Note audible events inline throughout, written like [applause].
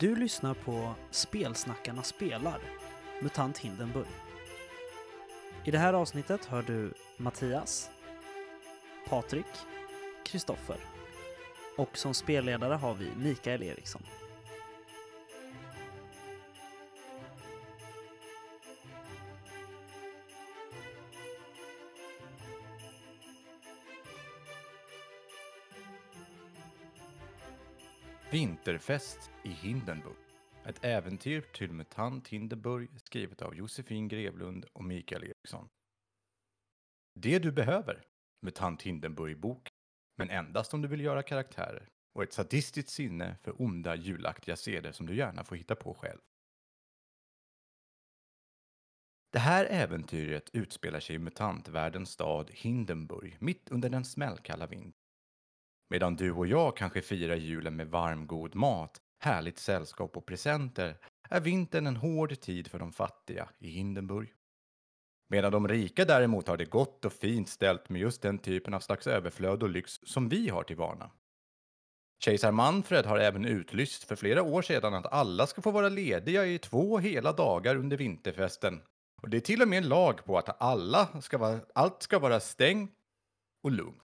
Du lyssnar på Spelsnackarna spelar, MUTANT Hindenburg. I det här avsnittet hör du Mattias, Patrik, Kristoffer och som spelledare har vi Mikael Eriksson. Vinterfest i Hindenburg. Ett äventyr till MUTANT Hindenburg skrivet av Josefin Grevlund och Mikael Eriksson. Det du behöver, MUTANT Hindenburg-bok, men endast om du vill göra karaktärer och ett sadistiskt sinne för onda julaktiga seder som du gärna får hitta på själv. Det här äventyret utspelar sig i mutantvärldens stad Hindenburg mitt under den smällkalla vintern. Medan du och jag kanske firar julen med varm god mat, härligt sällskap och presenter är vintern en hård tid för de fattiga i Hindenburg. Medan de rika däremot har det gott och fint ställt med just den typen av slags överflöd och lyx som vi har till vana. Kejsar Manfred har även utlyst för flera år sedan att alla ska få vara lediga i två hela dagar under vinterfesten. Och det är till och med en lag på att alla ska vara, allt ska vara stängt och lugnt.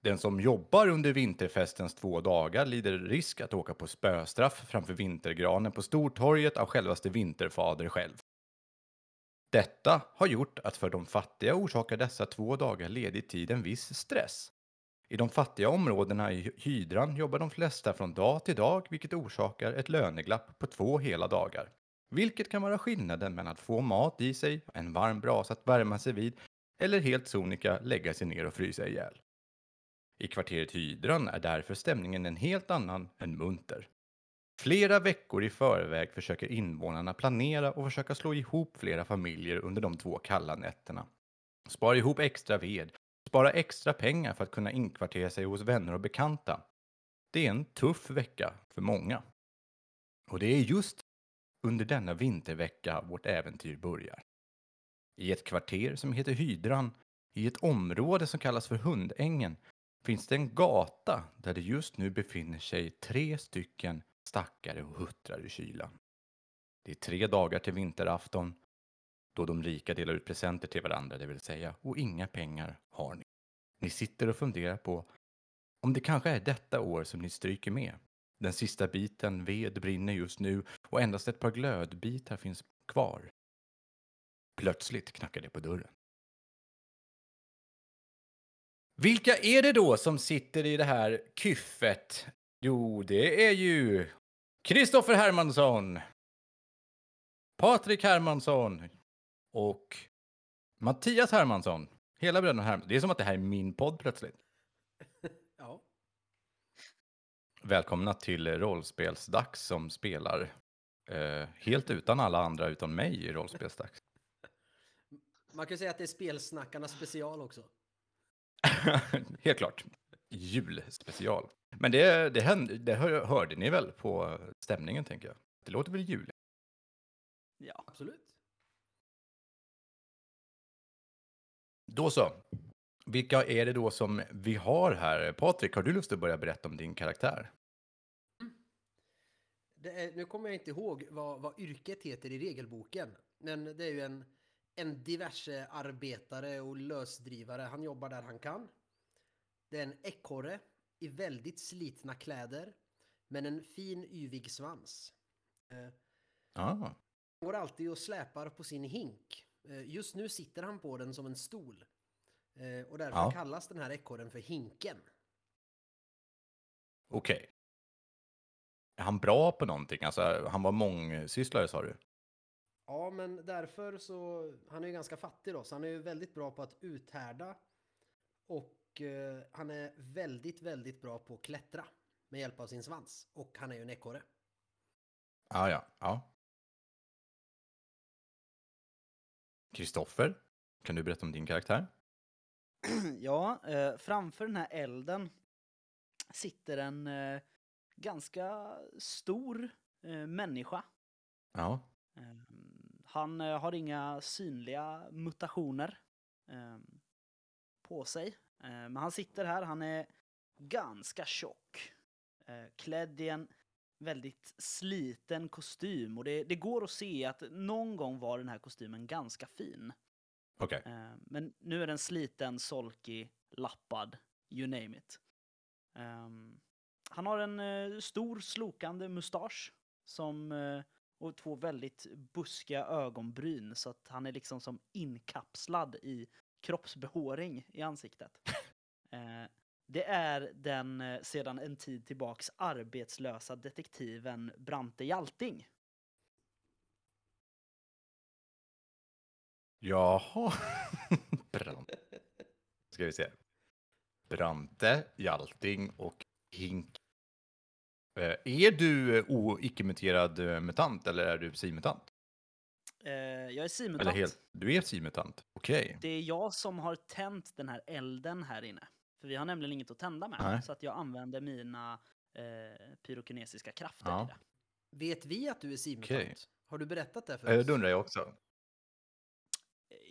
Den som jobbar under vinterfestens två dagar lider risk att åka på spöstraff framför vintergranen på Stortorget av självaste Vinterfader själv. Detta har gjort att för de fattiga orsakar dessa två dagar ledig tid en viss stress. I de fattiga områdena i hydran jobbar de flesta från dag till dag vilket orsakar ett löneglapp på två hela dagar. Vilket kan vara skillnaden mellan att få mat i sig, en varm brasa att värma sig vid eller helt sonika lägga sig ner och frysa ihjäl. I kvarteret Hydran är därför stämningen en helt annan än munter. Flera veckor i förväg försöker invånarna planera och försöka slå ihop flera familjer under de två kalla nätterna. Spara ihop extra ved, spara extra pengar för att kunna inkvartera sig hos vänner och bekanta. Det är en tuff vecka för många. Och det är just under denna vintervecka vårt äventyr börjar. I ett kvarter som heter Hydran, i ett område som kallas för Hundängen, finns det en gata där det just nu befinner sig tre stycken stackare och huttrar i kylan. Det är tre dagar till vinterafton då de rika delar ut presenter till varandra, det vill säga, och inga pengar har ni. Ni sitter och funderar på om det kanske är detta år som ni stryker med. Den sista biten ved brinner just nu och endast ett par glödbitar finns kvar. Plötsligt knackar det på dörren. Vilka är det då som sitter i det här kyffet? Jo, det är ju Kristoffer Hermansson, Patrik Hermansson och Mattias Hermansson. Hela bröderna Hermansson. Det är som att det här är min podd plötsligt. [laughs] Ja. Välkomna till Rollspelsdags som spelar eh, helt utan alla andra utan mig i Rollspelsdags. [laughs] Man kan säga att det är spelsnackarna special också. [laughs] Helt klart. Julspecial. Men det, det, hände, det hör, hörde ni väl på stämningen, tänker jag. Det låter väl jul? Ja, Absolut. Då så. Vilka är det då som vi har här? Patrik, har du lust att börja berätta om din karaktär? Det är, nu kommer jag inte ihåg vad, vad yrket heter i regelboken. Men det är ju en, en diverse arbetare och lösdrivare. Han jobbar där han kan. Det är en ekorre i väldigt slitna kläder. Men en fin yvig svans. Eh, Ah, Han går alltid och släpar på sin hink. Eh, Just nu sitter han på den som en stol. Eh, Och därför Ja. kallas den här ekorren för Hinken. okej. Är han bra på någonting? Alltså, han var mångsysslare sa du? Ja, men därför så... Han är ju ganska fattig då, så han är ju väldigt bra på att uthärda. Och eh, han är väldigt, väldigt bra på att klättra med hjälp av sin svans. Och han är ju en ekorre. Ah, ja, ja. Kristoffer, kan du berätta om din karaktär? [clears throat] ja eh, framför den här elden sitter en eh, ganska stor eh, människa. Ja. Han eh, har inga synliga mutationer eh, på sig. Eh, men han sitter här, han är ganska tjock. Eh, klädd i en väldigt sliten kostym och det, det går att se att någon gång var den här kostymen ganska fin. Okej. Eh, Men nu är den sliten, solkig, lappad, you name it. Ehm, han har en eh, stor slokande mustasch som, och två väldigt buskiga ögonbryn så att han är liksom som inkapslad i kroppsbehåring i ansiktet. [laughs] Eh, Det är den eh, sedan en tid tillbaks arbetslösa detektiven Brante Hjalting. Jaha. [laughs] Brant. Ska vi se. Brante, Hjalting och Hink. Eh, Är du eh, icke-muterad eh, mutant eller är du psi-mutant? Eh, Jag är simutant. Eller helt, du är psi-mutant? Okej. Det är jag som har tänt den här elden här inne. För vi har nämligen inget att tända med. Nej. Så att jag använder mina eh, pyrokinesiska krafter Ja. till det. Vet vi att du är simutant? Okej. Har du berättat det för oss? Det undrar jag också.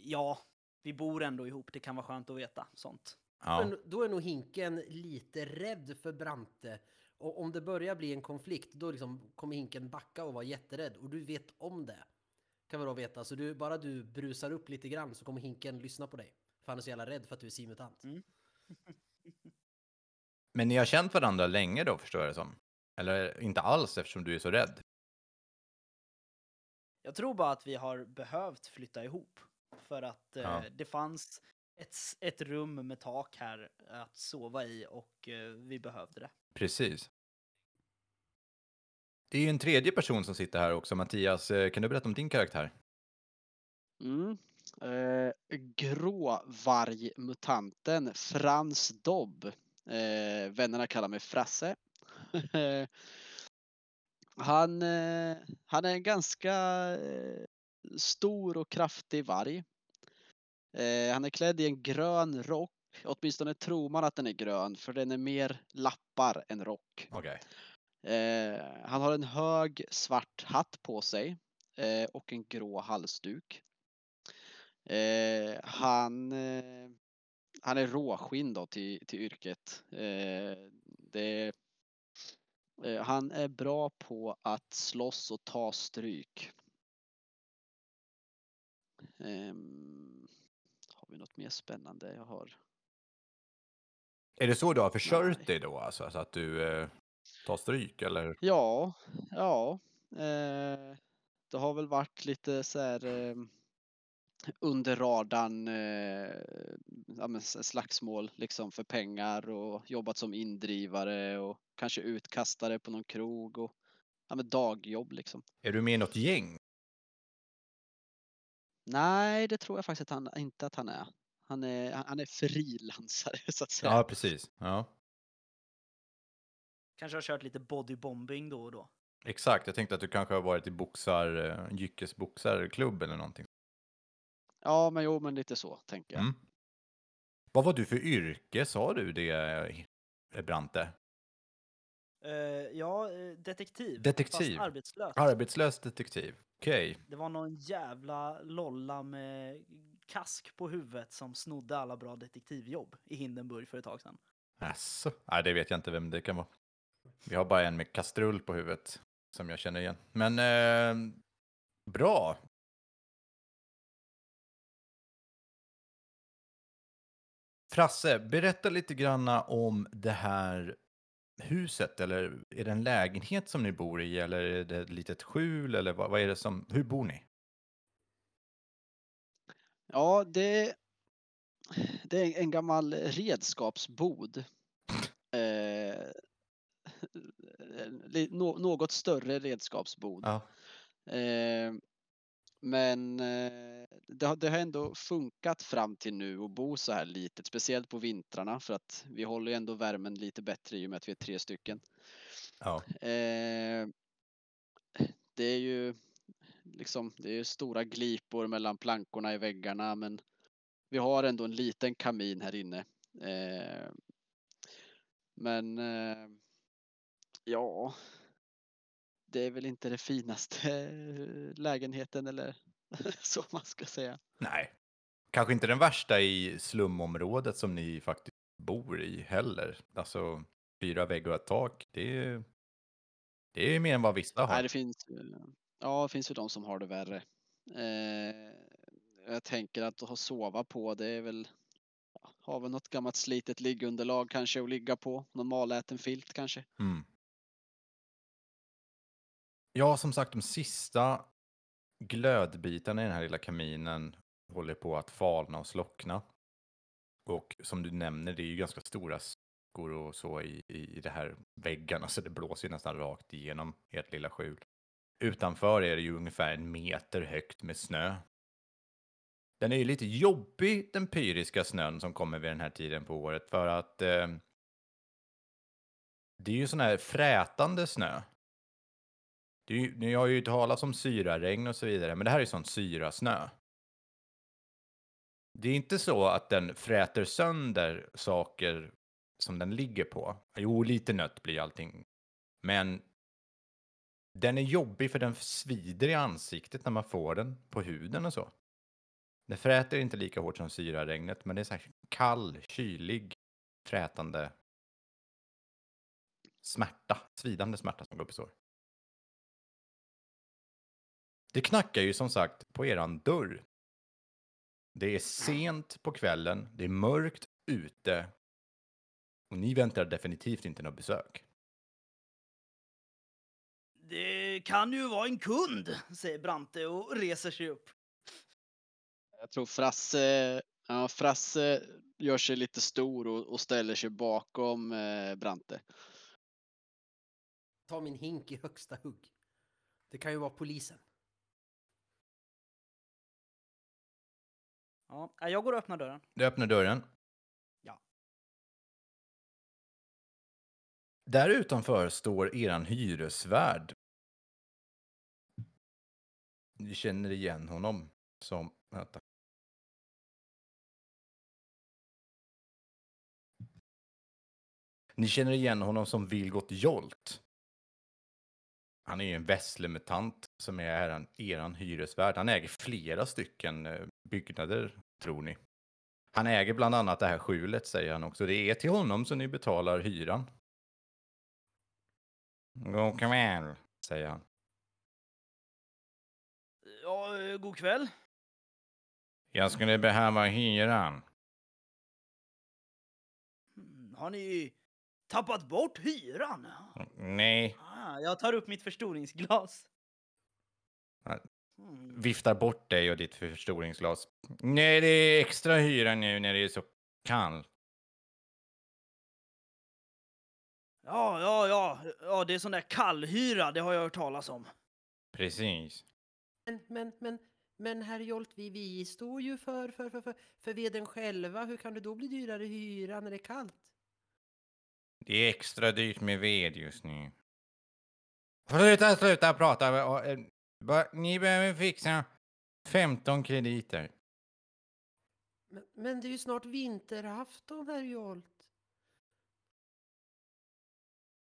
Ja, vi bor ändå ihop. Det kan vara skönt att veta sånt. Ja. Men då är nog Hinken lite rädd för Brante. Och om det börjar bli en konflikt, då liksom kommer Hinken backa och vara jätterädd. Och du vet om det. Kan vi då veta. Så du, bara du brusar upp lite grann så kommer Hinken lyssna på dig. För han är så jävla rädd för att du är simutant. Mm. [laughs] Men ni har känt varandra länge då, förstår jag det som? Eller inte alls eftersom du är så rädd? Jag tror bara att vi har behövt flytta ihop. För att eh, Ja. det fanns ett, ett rum med tak här att sova i och eh, vi behövde det. Precis. Det är ju en tredje person som sitter här också. Mattias, eh, kan du berätta om din karaktär? Mm. Eh, gråvargmutanten Frans Dobb. Eh, vännerna kallar mig Frasse. [laughs] han, eh, han är en ganska eh, stor och kraftig varg. Eh, han är klädd i en grön rock. Åtminstone tror man att den är grön för den är mer lappar än rock. Okej. Eh, han har en hög svart hatt på sig eh, och en grå halsduk. Eh, han, eh, han är råskinn då till, till yrket. Eh, det, han är bra på att slåss och ta stryk. Ehm, har vi något mer spännande jag har? Är det så du har försörjt Nej. dig då, alltså? Så att du eh, tar stryk, eller? Ja, ja. Eh, det har väl varit lite så här eh, under radarn eh, ja, slagsmål liksom för pengar och jobbat som indrivare och kanske utkastare på någon krog och ja, men dagjobb liksom. Är du med i något gäng? Nej, det tror jag faktiskt att han, inte att han är. Han är, han är frilansare [laughs] så att säga. Ja, precis. Ja, Kanske har kört lite bodybombing då och då. exakt. Jag tänkte att du kanske har varit i boxar, eh, Jyckes boxarklubb eller någonting. Ja, men jo, men lite så tänker jag. Mm. Vad var du för yrke, sa du det, eh, Brante? Eh, ja, eh, detektiv. Detektiv. Fast arbetslös. Arbetslös detektiv. Okej. Det var någon jävla lolla med kask på huvudet som snodde alla bra detektivjobb i Hindenburg för ett tag sedan. Jaså? Nej, det vet jag inte vem det kan vara. Vi har bara en med kastrull på huvudet som jag känner igen. Men eh, bra. Frasse, berätta lite granna om det här huset. Eller är det en lägenhet som ni bor i? Eller är det ett litet skjul? Eller vad, vad är det som, hur bor ni? Ja, det, det är en gammal redskapsbod. Eh, något större redskapsbod. Ja. Eh, men eh, det, har, det har ändå funkat fram till nu att bo så här litet, speciellt på vintrarna för att vi håller ju ändå värmen lite bättre i och med att vi är tre stycken. ja. Eh, det är ju liksom, det är stora glipor mellan plankorna i väggarna men vi har ändå en liten kamin här inne. Eh, men ja, det är väl inte det finaste lägenheten eller [laughs] så man ska säga. Nej. Kanske inte den värsta i slumområdet som ni faktiskt bor i heller. Alltså, fyra väggar och ett tak, det är, Det är mer än vad vissa har. Nej, det finns, ju- ja, det finns ju de som har det värre. Eh, jag tänker att ha sova på, det är väl, har väl något gammalt slitet liggunderlag kanske att ligga på. Någon maläten filt kanske. Mm. Ja, som sagt, de sista glödbitarna i den här lilla kaminen håller på att falna och slockna. Och som du nämner, det är ju ganska stora skor och så i, i det här väggarna, så alltså, det blåser ju nästan rakt igenom ert lilla skjul. Utanför är det ju ungefär en meter högt med snö. Den är ju lite jobbig, den pyriska snön som kommer vid den här tiden på året, för att eh, det är ju sån här frätande snö. Det är ni har ju talat om syraregn och så vidare, men det här är ju sån syrasnö. Det är inte så att den fräter sönder saker som den ligger på. Jo, lite nött blir allting. Men den är jobbig för den svider i ansiktet när man får den på huden och så. Den fräter inte lika hårt som syraregnet, men det är så här kall, kylig, frätande smärta, svidande smärta som går upp i sår. Det knackar ju som sagt på eran dörr. Det är sent på kvällen, det är mörkt ute och ni väntar definitivt inte något besök. Det kan ju vara en kund, säger Brante och reser sig upp. Jag tror Frasse, ja, Frasse gör sig lite stor och, och ställer sig bakom eh, Brante. Ta min hink i högsta hugg. Det kan ju vara polisen. Ja, jag går och öppnar dörren. Du öppnar dörren. Ja. Där utanför står eran hyresvärd. Ni känner igen honom som... Vänta. Ni känner igen honom som Vilgot Jolt. Han är ju en Vässlemutant som är eran, eran hyresvärd. Han äger flera stycken eh, byggnader, tror ni. Han äger bland annat det här skjulet, säger han också. Det är till honom som ni betalar hyran. God kväll, säger han. Ja, god kväll. Jag skulle behöva hyran. Mm, Har ni tappat bort hyran? Nej, Ah, jag tar upp mitt förstoringsglas. Viftar bort dig och ditt förstoringsglas. Nej, det är extra hyra nu när det är så kallt. Ja, ja, ja, ja, det är sån där kallhyra, det har jag hört talas om. Precis. Men, men, men, men herr Jolt, vi, vi står ju för, för, för, för, för veden själva. Hur kan det då bli dyrare hyra när det är kallt? Det är extra dyrt med ved just nu. Sluta, sluta prata. Ni behöver fixa 15 krediter. Men, men det är ju snart vinterafton, herr Jolt.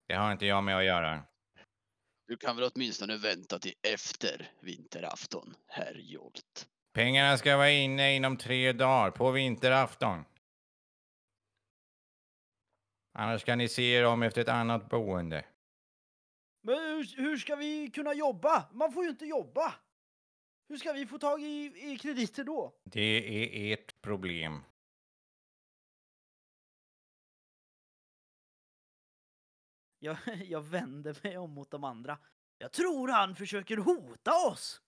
Det har inte jag med att göra. Du kan väl åtminstone vänta till efter vinterafton, herr Jolt. Pengarna ska vara inne inom tre dagar på vinterafton. Annars kan ni se er om efter ett annat boende. Men hur, hur ska vi kunna jobba? Man får ju inte jobba. Hur ska vi få tag i, i krediter då? Det är ert problem. Jag, [laughs] jag vänder mig om mot de andra. Jag tror han försöker hota oss.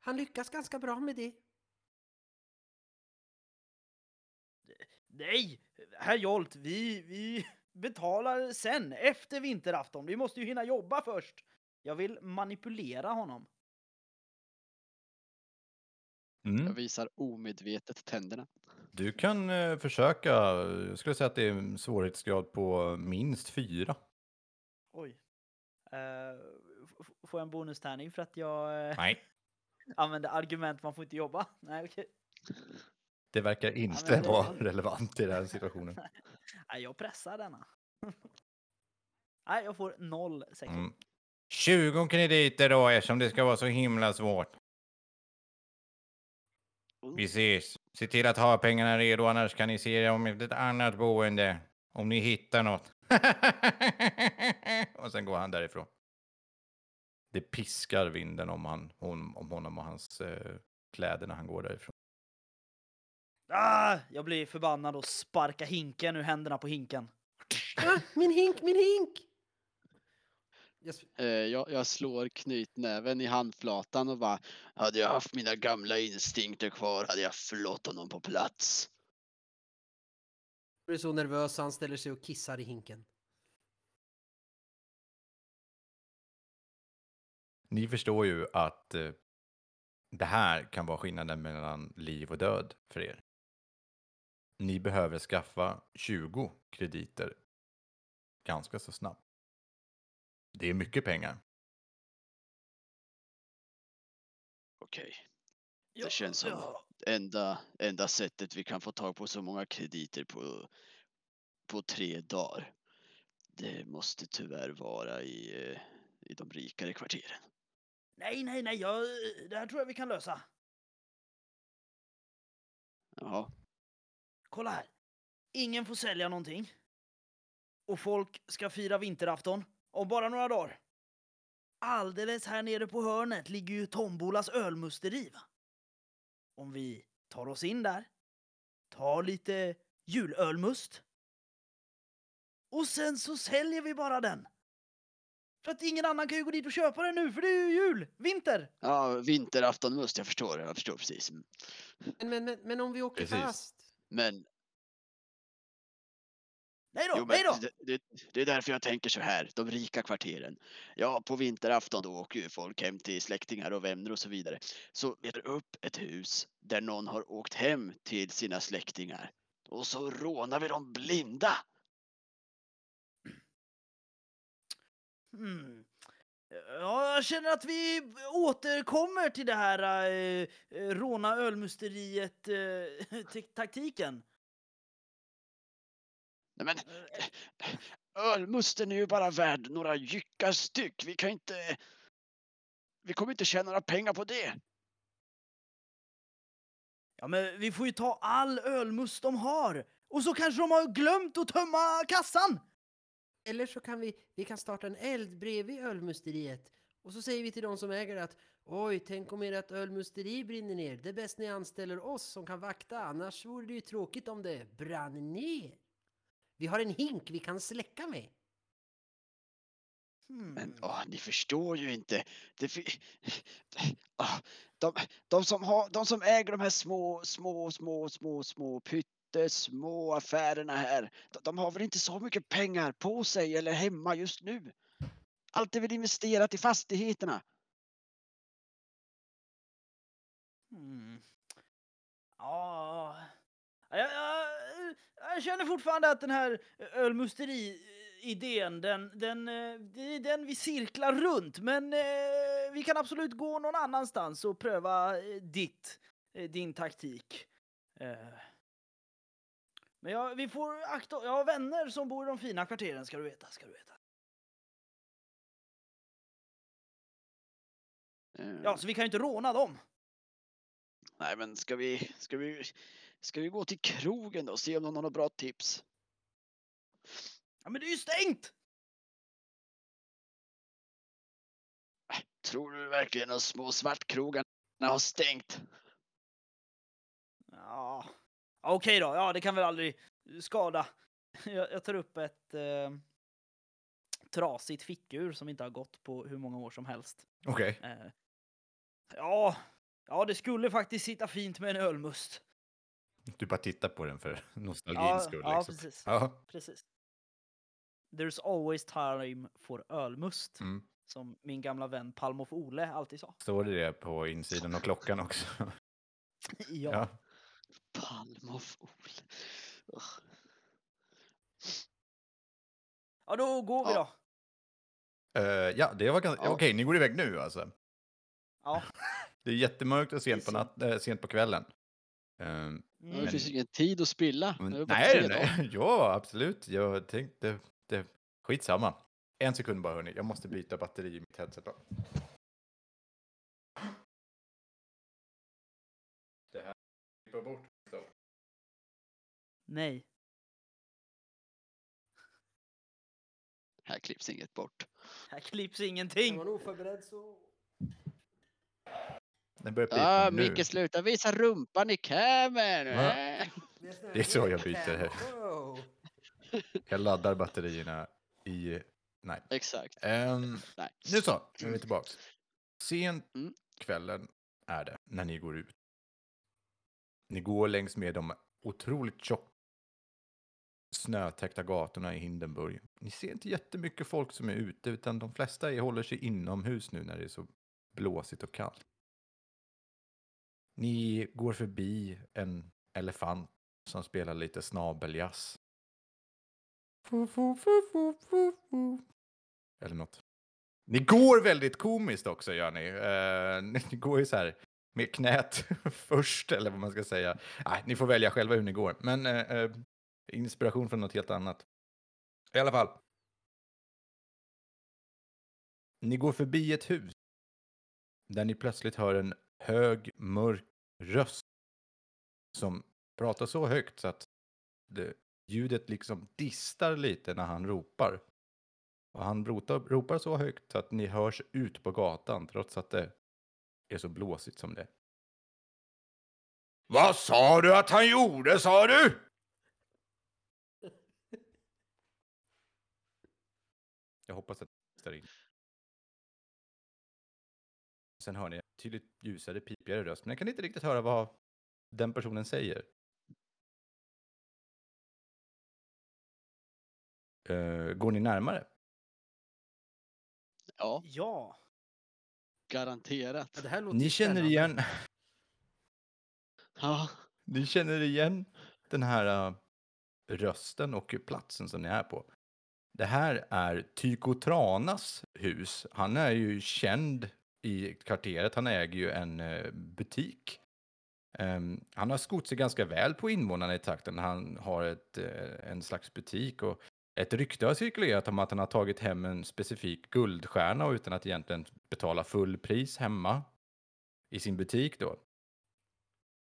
Han lyckas ganska bra med det. Nej, herr Jolt, vi, vi betalar sen, efter vinterafton. Vi måste ju hinna jobba först. Jag vill manipulera honom. Mm. Jag visar omedvetet tänderna. Du kan eh, försöka. Jag skulle säga att det är en svårighetsgrad på minst fyra. Oj. Eh, får jag en bonustärning för att jag eh, Nej, [laughs] använder argument man får inte jobba? Nej, okej. Det verkar inte men det- vara relevant i den här situationen. [laughs] Nej, jag pressar denna. [laughs] Nej, jag får noll säkert. Mm. 20 krediter då eftersom det ska vara så himla svårt. Vi ses. Se till att ha pengarna redo annars kan ni se er om ett annat boende. Om ni hittar något. [laughs] och sen går han därifrån. Det piskar vinden om, han, hon, om honom och hans eh, kläder när han går därifrån. Ah, jag blir förbannad och sparkar hinken ur händerna på hinken. Ah, min hink, min hink! Jag, sp- Eh, jag, jag slår knytnäven i handflatan och bara Hade jag haft mina gamla instinkter kvar hade jag förlåt honom på plats. jag är så nervös så han ställer sig och kissar i hinken. Ni förstår ju att eh, det här kan vara skillnaden mellan liv och död för er. Ni behöver skaffa 20 krediter ganska så snabbt. Det är mycket pengar. Okej, Ja, det känns som ja. enda, enda sättet vi kan få tag på så många krediter på, på tre dagar. Det måste tyvärr vara i, eh, i de rikare kvarteren. Nej, nej, nej, jag, det här tror jag vi kan lösa. Jaha, Kolla här. Ingen får sälja någonting. Och folk ska fira vinterafton om bara några dagar. Alldeles här nere på hörnet ligger ju Tombolas ölmusteri. Va? Om vi tar oss in där, tar lite julölmust. Och sen så säljer vi bara den. För att ingen annan kan ju gå dit och köpa den nu, för det är ju jul, vinter. ja, vinteraftonmust, jag förstår, jag förstår precis. Men, men, men, men om vi åker Precis. fast? Men Nej då, Jo, nej då! det, det, det är därför jag tänker så här, de rika kvarteren. Ja, på vinterafton då åker ju folk hem till släktingar och vänner och så vidare. Så vi tar upp ett hus där någon har åkt hem till sina släktingar. Och så rånar vi dem blinda. Hmm. Ja, jag känner att vi återkommer till det här eh, råna ölmusteriet eh. [laughs] Nej men, ölmusten är ju bara värd några jyckar styck. Vi kan inte... Vi kommer inte tjäna några pengar på det. Ja, men vi får ju ta all ölmust de har. Och så kanske de har glömt att tömma kassan. Eller så kan vi, vi kan starta en eld bredvid ölmusteriet. Och så säger vi till de som äger att oj, tänk om ert ölmusteri brinner ner. Det är bäst ni anställer oss som kan vakta, annars vore det ju tråkigt om det brann ner. Vi har en hink vi kan släcka med. Hmm. Men åh, ni förstår ju inte. Det, fi- [laughs] Ah, de, de, som har, de som äger de här små, små, små, små, små pyttesmå affärerna här. De, har väl inte så mycket pengar på sig eller hemma just nu. Allt är väl investerat i fastigheterna. Mm. Ja, jag, jag, jag känner fortfarande att den här ölmusteri-idén, den, den, det är den vi cirklar runt. Men eh, vi kan absolut gå någon annanstans och pröva eh, ditt, eh, din taktik. Men jag, vi får akta, jag har vänner som bor i de fina kvarteren ska du veta, ska du veta. Eh, Ja, så vi kan ju inte råna dem. Nej, men ska vi, ska vi, ska vi gå till krogen då och se om någon har några bra tips? Ja, men det är ju stängt! Tror du verkligen att små svartkrogarna har stängt? Ja, okej då. Ja, det kan väl aldrig skada. [laughs] Jag, jag tar upp ett eh, trasigt fickur som inte har gått på hur många år som helst. Okej. Eh, ja, ja, det skulle faktiskt sitta fint med en ölmust. Du bara tittar på den för [laughs] nostalgins Ja, skull. ja, liksom. precis. Ja. Precis. There's always time for ölmust, Mm. som min gamla vän Palmof Ole alltid sa. Står det det på insidan av klockan också? [laughs] Ja. ja. Palmoff Ole. Ugh. ja, då går vi Ja. då. Eh, ja, det var ganska... Ja. Okej, ni går iväg nu alltså? Ja. [laughs] Det är jättemörkt och sent på, natt, äh, sent på kvällen. Ja, Mm. Det finns ingen tid att spilla. men, nej, nej, [laughs] ja, absolut. Jag tänkte... Det, skitsamma. En sekund bara, hörni. Jag måste byta batteri i mitt headset. då. Det här... bort. Nej. Här klipps inget bort. Här klipps Är ingenting. man oförberedd så... Den börjar pipa Ja, nu. Micke sluta visa rumpan i kameran. Va? Det är så jag byter. Wow. [laughs] Jag laddar batterierna i... Nej. Exakt. Ehm, Nej. nu så, nu är vi tillbaks. Sent Mm. kvällen är det när ni går ut. Ni går längs med de otroligt tjocka snötäckta gatorna i Hindenburg. Ni ser inte jättemycket folk som är ute, utan de flesta är, håller sig inomhus nu när det är så blåsigt och kallt. Ni går förbi en elefant som spelar lite snabeljazz. Eller något. Ni går väldigt komiskt också, gör ni. Uh, [laughs] ni går ju så här med knät [laughs] först, eller vad man ska säga. Nej, ni får välja själva hur ni går. Men eh, eh, inspiration från något helt annat. I alla fall. Ni går förbi ett hus. Där ni plötsligt hör en hög, mörk röst. Som pratar så högt så att det, ljudet liksom distar lite när han ropar. Och han ropar, ropar så högt så att ni hörs ut på gatan trots att det är så blåsigt som det är. Vad sa du att han gjorde, sa du? Jag hoppas att det står in. Sen hör ni tydligt ljusare, pipigare röst, men jag kan inte riktigt höra vad den personen säger. Eh, går ni närmare? Ja, Ja. garanterat. Ja, det här låter Ni känner igen, Ja, ni känner igen den här uh, rösten och platsen som ni är på. Det här är Tycho Tranas hus. Han är ju känd i kvarteret. Han äger ju en eh, butik. Um, han har skott sig ganska väl på invånarna i trakten. Han har ett, eh, en slags butik och ett rykte har cirkulerat om att han har tagit hem en specifik guldstjärna utan att egentligen betala full pris hemma i sin butik då.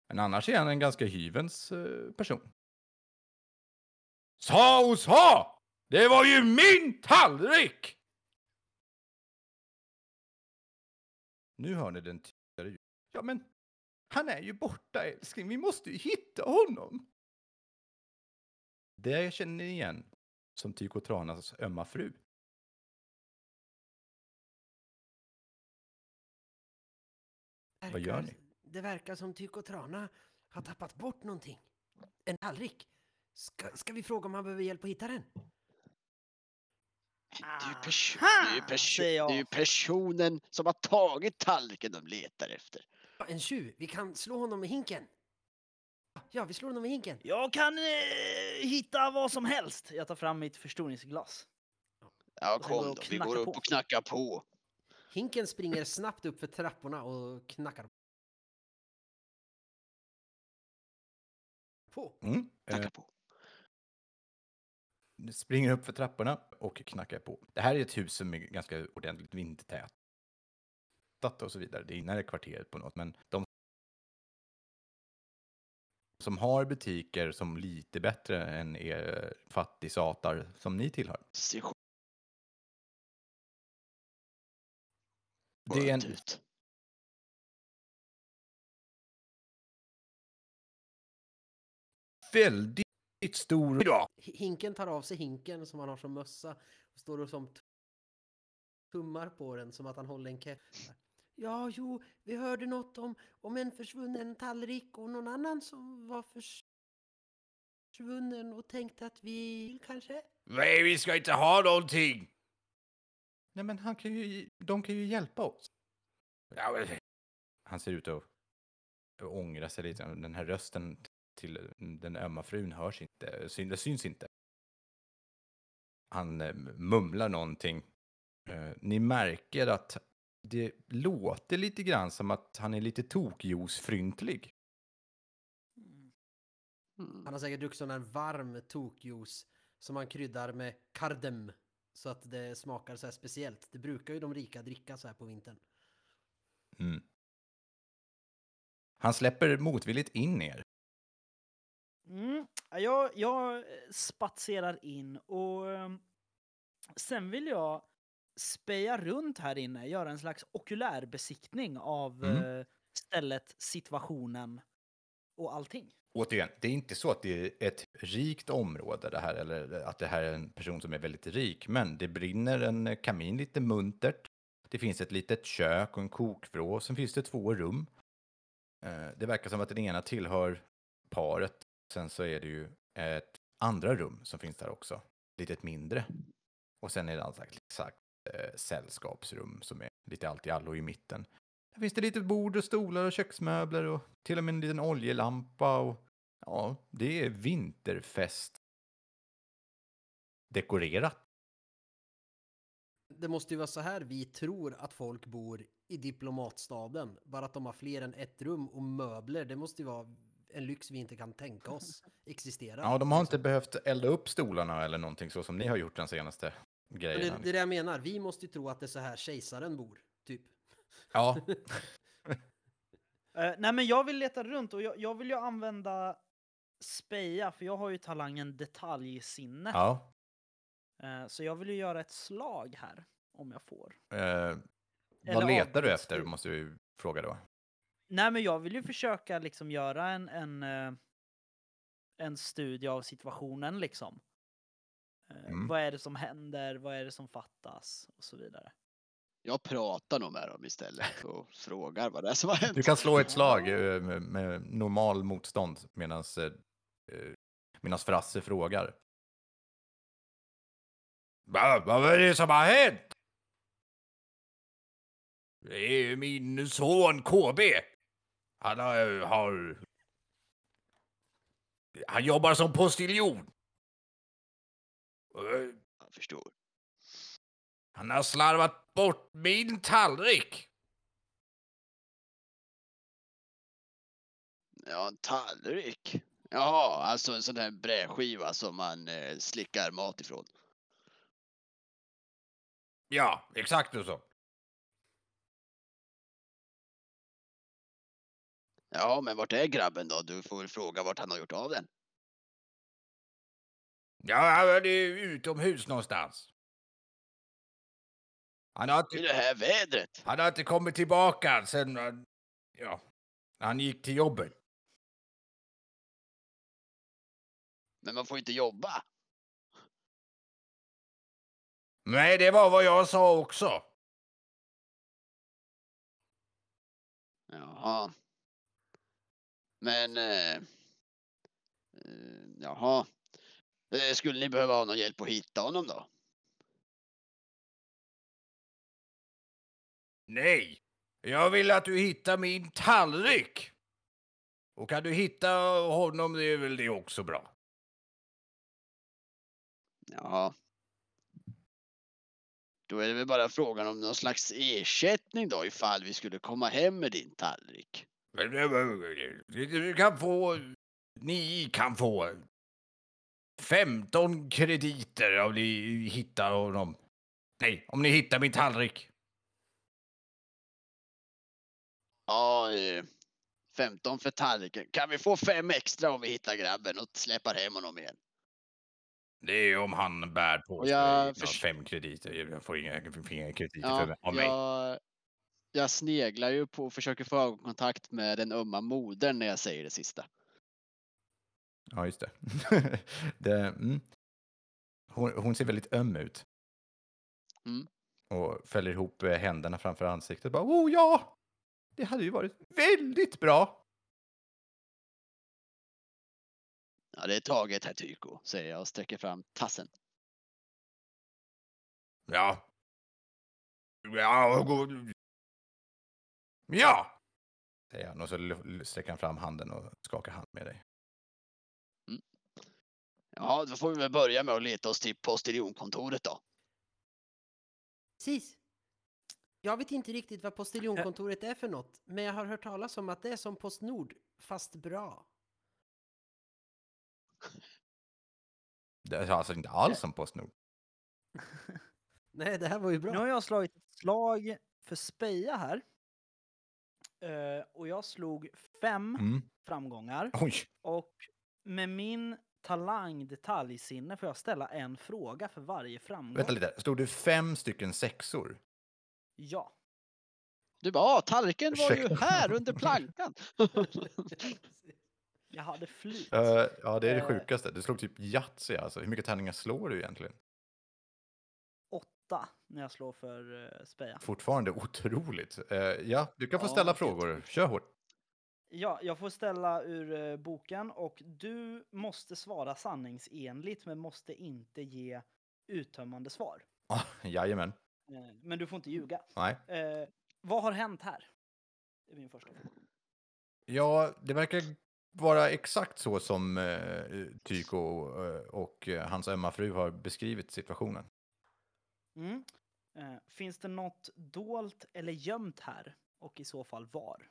Men annars är han en ganska hyvens eh, person. Sa och sa! Det var ju min tallrik! Nu hör ni den tydligare ljud. Ja, men han är ju borta, älskling. Vi måste ju hitta honom. Det känner ni igen som Tycho Tranas ömma fru. Vad gör Verkar- ni? Det verkar som Tycho Trana har tappat bort någonting. En tallrik. Ska, ska vi fråga om han behöver hjälp att hitta den? Det är ju, perso- det är perso- det är ju personen som har tagit tallriken de letar efter. En tjuv. Vi kan slå honom med hinken. Ja, vi slår honom med hinken. Jag kan eh, hitta vad som helst. Jag tar fram mitt förstoringsglas. Ja, kom då. Vi går upp på. och knackar på. Hinken springer snabbt upp för trapporna och knackar på. Mm. Knackar Eh, på. Springer upp för trapporna och knackar på. Det här är ett hus som är ganska ordentligt vintertät. och så vidare. Det är innan kvarteret på något, men de som har butiker som lite bättre än er fattigsatar som ni tillhör. Det är en, ut. väldigt stor... Ja. Hinken tar av sig hinken som han har som mössa och står och som tummar på den som att han håller en keps. Ja, jo, vi hörde något om, om en försvunnen tallrik och någon annan som var förs- försvunnen och tänkte att vi kanske... Nej, vi ska inte ha någonting! Nej, men han kan ju, de kan ju hjälpa oss. Ja, men- Han ser ut att att ångra sig lite. Den här rösten till den ömma frun hörs inte, syn- det syns inte. Han eh, mumlar någonting. Eh, Ni märker att det låter lite grann som att han är lite tokjuicefryntlig. Mm. Mm. Han har säkert druckit sån här varm tokjuice som han kryddar med kardem så att det smakar så här speciellt. Det brukar ju de rika dricka så här på vintern. Mm. Han släpper motvilligt in er. Mm. Ja, Jag, jag spatserar in och ehm, Sen vill jag speja runt här inne, göra en slags okulärbesiktning av Mm. eh, stället, situationen och allting. Återigen, det är inte så att det är ett rikt område det här, eller att det här är en person som är väldigt rik, men det brinner en kamin lite muntert. Det finns ett litet kök och en kokvrå, sen finns det två rum. Eh, Det verkar som att den ena tillhör paret, sen så är det ju ett andra rum som finns där också, lite mindre. Och sen är det alltså exakt eh, sällskapsrum som är lite allt i allo i mitten. Där finns det lite bord och stolar och köksmöbler och till och med en liten oljelampa och ja, det är vinterfest. Dekorerat. Det måste ju vara så här vi tror att folk bor i diplomatstaden. Bara att de har fler än ett rum och möbler. Det måste ju vara en lyx vi inte kan tänka oss existerar. Ja, de har inte behövt elda upp stolarna eller någonting så som ni har gjort den senaste grejen. det, det är det jag menar. Vi måste ju tro att det är så här kejsaren bor. Typ. Ja, [laughs] Eh, nej, men jag vill leta runt och jag, jag vill ju använda speja, för jag har ju talangen detaljsinne. ja. Eh, så jag vill ju göra ett slag här, om jag får. Eller vad letar du efter, du? måste vi fråga då. Nej, men jag vill ju försöka liksom göra en, en, eh, en studie av situationen liksom. Eh, Mm. Vad är det som händer? Vad är det som fattas? Och så vidare. Jag pratar nog med dem istället och [laughs] frågar vad det är som har hänt. Du kan slå ett slag eh, med, normal motstånd medan eh, Frasse frågar. Va, vad är det som har hänt? Det är min son KB. Han har, har... Han jobbar som postiljon. Eh, Jag förstår. Han har slarvat bort min tallrik. Ja, en tallrik. Jaha, alltså en sån där brädskiva som man eh, slickar mat ifrån. Ja, exakt så. Ja, men vart är grabben då? Du får väl fråga vart han har gjort av den. Ja, han är utomhus någonstans. Han har, I inte, det här vädret. han har inte kommit tillbaka sen ja, han gick till jobbet. Men man får inte jobba. Nej, det var vad jag sa också. Jaha. Men... Eh, eh, jaha. Eh, skulle ni behöva ha någon hjälp att hitta honom då? Nej, jag vill att du hittar min tallrik. Och kan du hitta honom, det är väl det också bra. Ja. Då är det väl bara frågan om någon slags ersättning då ifall vi skulle komma hem med din tallrik. Du kan få, ni kan få 15 krediter om ni hittar honom. Nej, om ni hittar min tallrik. Ja, eh, 15 för tallriken. Kan vi få fem extra om vi hittar grabben och släpar hem honom igen? Det är om han bär på sig fem krediter. Jag får inga, inga krediter Ja, för, av mig. jag, jag sneglar ju på och försöker få ögonkontakt med den ömma modern när jag säger det sista. Ja, just det. [laughs] det mm. hon, hon ser väldigt öm ut. Mm. Och fäller ihop eh, händerna framför ansiktet. Bara, oh ja! Det hade ju varit väldigt bra. Ja, det är taget herr Tyko, säger jag och sträcker fram tassen. Ja. Ja. Ja! Säger han och så sträcker han fram handen och skakar hand med dig. Ja, då får vi väl börja med att leta oss till postiljonkontoret då. Precis. Jag vet inte riktigt vad postiljonkontoret är för något, men jag har hört talas om att det är som Postnord, fast bra. Det är alltså inte alls som Postnord. [laughs] Nej, det här var ju bra. Nu har jag slagit ett slag för speja här. Eh, och jag slog fem Mm. framgångar. Oj! Och med min talang, detaljsinne får jag ställa en fråga för varje framgång. Vänta lite, stod det fem stycken sexor? Ja. Du bara, ah, tallriken var ju Ursäkta. här under plankan. [laughs] Jag hade flyt. Eh, ja, det är det Eh. sjukaste. Du slog typ Yatzy alltså. Hur mycket tärningar slår du egentligen? Åtta när jag slår för uh, speja. Fortfarande otroligt. Eh, ja, du kan få Ja, ställa frågor. Kör hårt. Ja, jag får ställa ur eh, boken och du måste svara sanningsenligt men måste inte ge uttömmande svar. [laughs] Ah, jajamän. Eh, men du får inte ljuga. Nej. Eh, vad har hänt här? Det är min första fråga. Ja, det verkar vara exakt så som eh, eh, och eh, hans ömma fru har beskrivit situationen. Mm. Eh, finns det något dolt eller gömt här? Och i så fall var?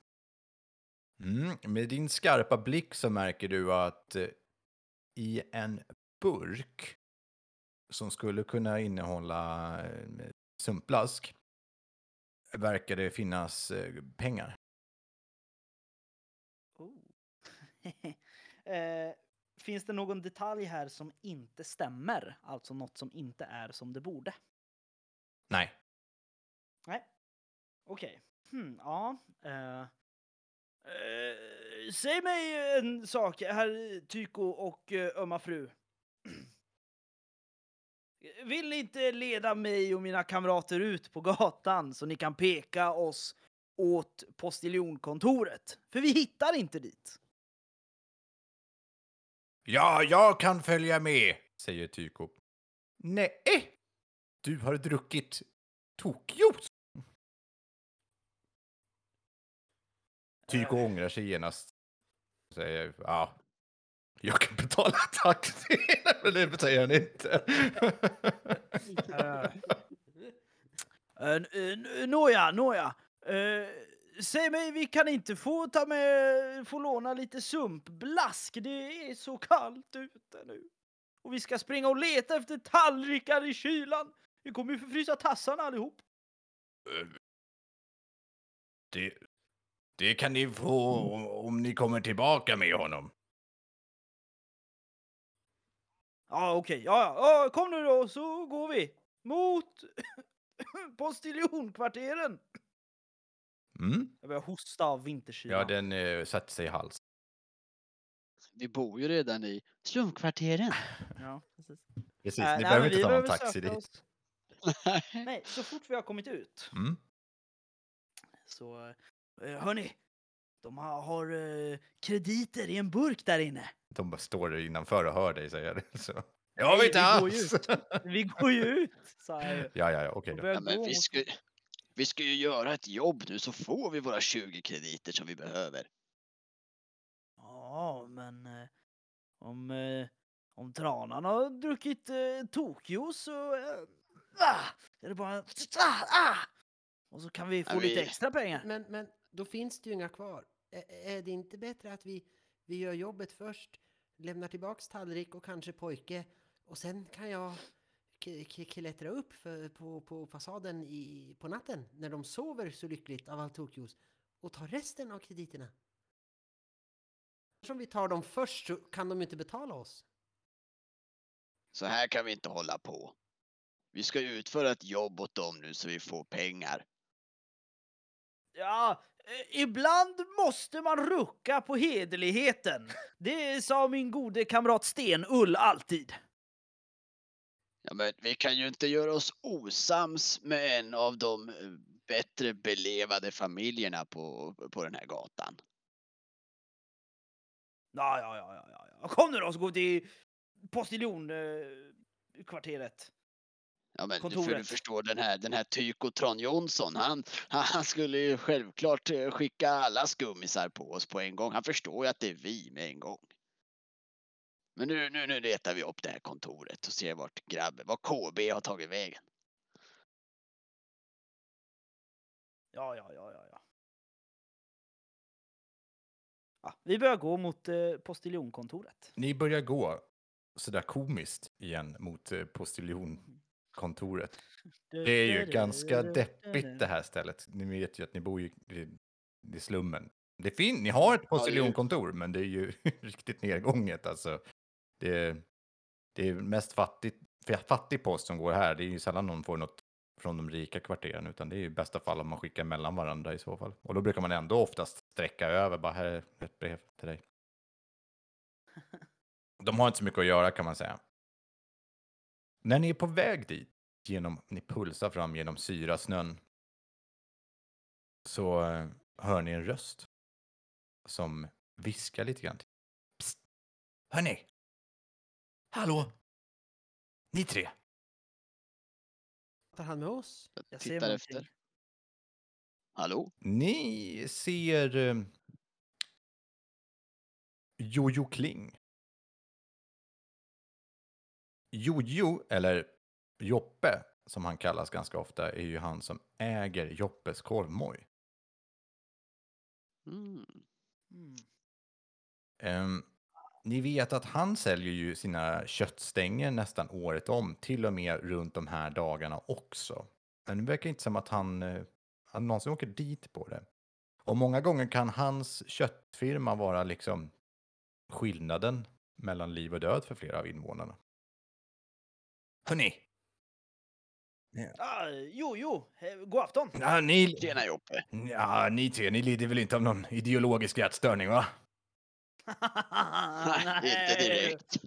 Mm. Med din skarpa blick så märker du att eh, i en burk som skulle kunna innehålla eh, sumpblask verkar det finnas eh, pengar. Oh. [laughs] eh, finns det någon detalj här som inte stämmer? Alltså något som inte är som det borde? Nej. Nej. Okej. Hmm, ja. Eh, eh, säg mig en sak, herr Tyko och eh, ömma fru. [clears throat] Vill ni inte leda mig och mina kamrater ut på gatan så ni kan peka oss åt postiljonkontoret? För vi hittar inte dit. Ja, jag kan följa med, säger Tycho. Nej, du har druckit tokjuice. Tycho Eh. ångrar sig genast. Säger, ja, jag kan betala taxi. [laughs] Men det säger han inte. [laughs] Eh, eh, Nåja, nåja. Säg mig, vi kan inte få ta med, få låna lite sumpblask. Det är så kallt ute nu. Och vi ska springa och leta efter tallrikar i kylan. Vi kommer ju förfrysa tassarna allihop. det, det kan ni få om, om ni kommer tillbaka med honom. Ja, okej. Ja, ja, ja, kom nu då, så går vi. Mot [coughs] postiljonkvarteren. Mm? Jag börjar hosta av vinterkylan. Ja, den eh, satte sig i hals. Vi bor ju redan i slumkvarteren. Ja, precis. Precis, Eh, ni nej, behöver inte ta någon taxi dit. oss- Nej, så fort vi har kommit ut Mm? så... eh, Hörni, de har, har eh, krediter i en burk där inne. De bara står innanför och hör dig säga det. [laughs] Så. Jag vet inte vi går ju alls! ut. Vi går ju ut, sa jag ju. Ja, ja, ja, okej börjar Ja, men vi ska, vi ska ju göra ett jobb nu så får vi våra 20 krediter som vi behöver. Ja, men eh, om, eh, om tranan har druckit eh, tokjuice så eh, ah, är det bara... Ah, ah, och så kan vi få Ja, lite vi- extra pengar. Men, men då finns det ju inga kvar. Ä- är det inte bättre att vi, vi gör jobbet först, lämnar tillbaks tallrik och kanske pojke och sen kan jag klättra upp för, på, på fasaden i, på natten när de sover så lyckligt av all tokjuice och ta resten av krediterna. Om vi tar dem först så kan de inte betala oss. Så här kan vi inte hålla på. Vi ska utföra ett jobb åt dem nu så vi får pengar. Ja, eh, ibland måste man rucka på hederligheten. Det sa min gode kamrat Sten-Ull alltid. Ja, men vi kan ju inte göra oss osams med en av de eh, bättre belevade familjerna på, på den här gatan. Ja, ja, ja, ja, ja, ja. Kom nu då så går vi till postiljonkvarteret. Ja, men du, för du Kontoret. förstår den här, den här Tyko Tron Jonsson, han, han skulle ju självklart eh, skicka alla skummisar på oss på en gång. Han förstår ju att det är vi med en gång. Men nu, nu, nu letar vi upp det här kontoret och ser vart grabben, vad KB har tagit vägen. Ja, ja, ja, ja, ja. ja vi börjar gå mot eh, postiljonkontoret. Ni börjar gå sådär komiskt igen mot eh, postiljonkontoret. Det är ju ganska deppigt det här stället. Ni vet ju att ni bor ju i, i slummen. Det fin- ni har ett postiljonkontor, men det är ju [laughs] riktigt nedgånget alltså. Det är, det är mest fattigt, fattig post som går här. Det är ju sällan någon får något från de rika kvarteren, utan det är i bästa fall om man skickar mellan varandra i så fall. Och då brukar man ändå oftast sträcka över, bara här är ett brev till dig. [laughs] De har inte så mycket att göra kan man säga. När ni är på väg dit, genom, ni pulsar fram genom syrasnön, så eh, hör ni en röst som viskar lite grann. Psst! Hörni! Hallå! Ni tre! Tar han med oss? Jag Jag ser tittar någonting. efter. Hallå? Ni ser eh, Jojo Kling. Jojo, eller Joppe, som han kallas ganska ofta, är ju han som äger Joppes korvmoj. Mm. Mm. Ehm, ni vet att han säljer ju sina köttstänger nästan året om, till och med runt de här dagarna också. Men det verkar inte som att han, eh, han någonsin åker dit på det. Och många gånger kan hans köttfirma vara liksom skillnaden mellan liv och död för flera av invånarna. Hörni! Ah, jo, jo, eh, god afton. Ja, ni, Tjena Joppe. ja, ni tre, ni lider väl inte av någon ideologisk hjärtstörning, va? [laughs] Nej, inte direkt.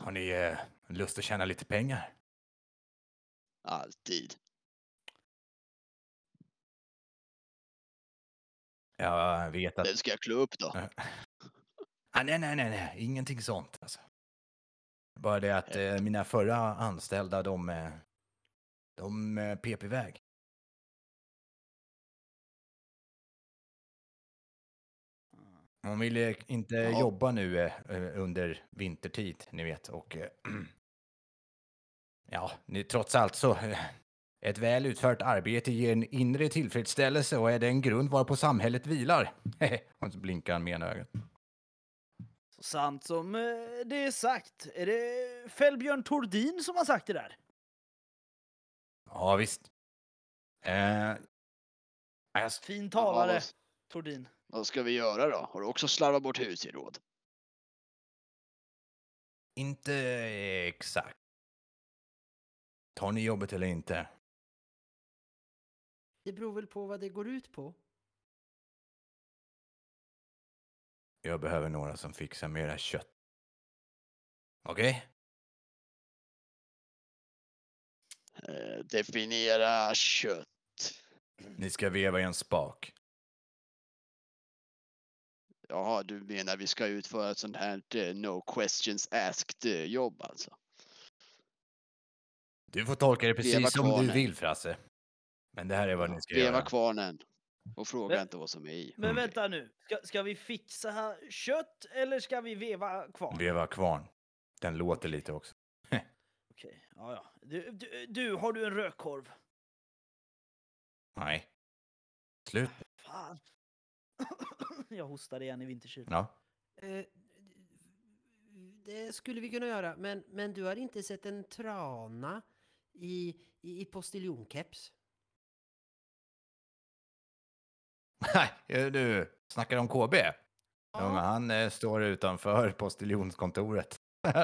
Har ni eh, lust att tjäna lite pengar? Alltid. Jag vet att... Vem ska jag klå upp då? [laughs] Ah, nej, nej, nej, nej, ingenting sånt. Alltså. Bara det att eh, mina förra anställda, de, eh, de eh, pep iväg. De ville inte Ja. jobba nu eh, eh, under vintertid, ni vet. Och eh, [clears throat] ja, ni, trots allt så, eh, ett väl utfört arbete ger en inre tillfredsställelse och är den grund varpå samhället vilar. [laughs] och så blinkar han med ena ögat. Så sant som eh, det är sagt. Är det Fällbjörn Tordin som har sagt det där? Ja, visst. Eh, jag, Fin talare, vad, Tordin. vad ska vi göra då? Har du också slarvat bort husgeråd? inte exakt. Tar ni jobbet eller inte? Det beror väl på vad det går ut på. Jag behöver några som fixar mera kött. Okej? Eh, definiera kött. Ni ska veva i en spak. Jaha, du menar vi ska utföra ett sånt här eh, no questions asked eh, jobb alltså? Du får tolka det precis Veva som du vill, Frasse. Men det här är vad ni ska Veva göra. kvarnen. Och fråga Men- inte vad som är i. Men vänta nu, ska, ska vi fixa kött eller ska vi veva kvar? Veva kvarn. Den låter lite också. [laughs] Okej, ja, ja. Du, du, du, har du en rökkorv? Nej. Slut. Fan. [coughs] Jag hostade igen i vinterkylan. Ja. Eh, det skulle vi kunna göra, men, men du har inte sett en trana i, i, i postiljonkeps? Nej, eh, du snackar om KB? Ja, han eh, står utanför [laughs] postiljonskontoret. [laughs]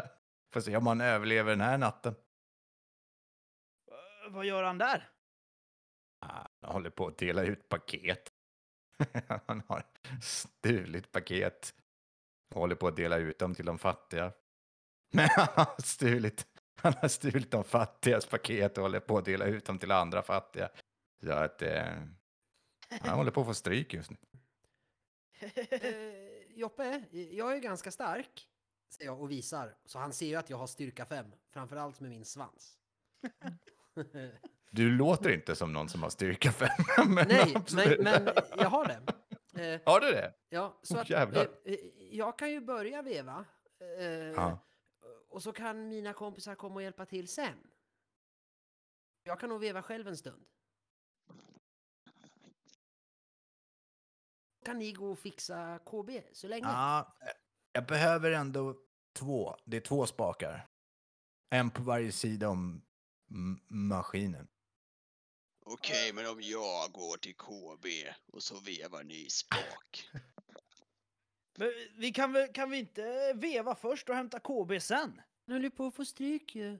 Får se om han överlever den här natten. Eh, vad gör han där? Ah, Han håller på att dela ut paket. [laughs] Han har stulit paket och håller på att dela ut dem till de fattiga. Men han har stulit, han har stulit de fattigas paket och håller på att dela ut dem till andra fattiga. Så att eh, han håller på att få stryk just nu. [laughs] Eh, Joppe, jag är ganska stark, säger jag och visar. Så han ser ju att jag har styrka 5, framförallt med min svans. Du låter inte som någon som har styrka fem. [laughs] men Nej, men, men jag har det. Eh, Har du det? ja, så Åh, att, eh, eh, jag kan ju börja veva. Eh. Och så kan mina kompisar komma och hjälpa till sen. Jag kan nog veva själv en stund. Kan ni gå och fixa KB så länge? Ja, jag behöver ändå två. Det är två spakar. En på varje sida om maskinen. Okej, men om jag går till KB och så vevar ni spak. [laughs] Men vi kan, väl, kan vi inte veva först och hämta KB sen? Han höll på att få stryk ju.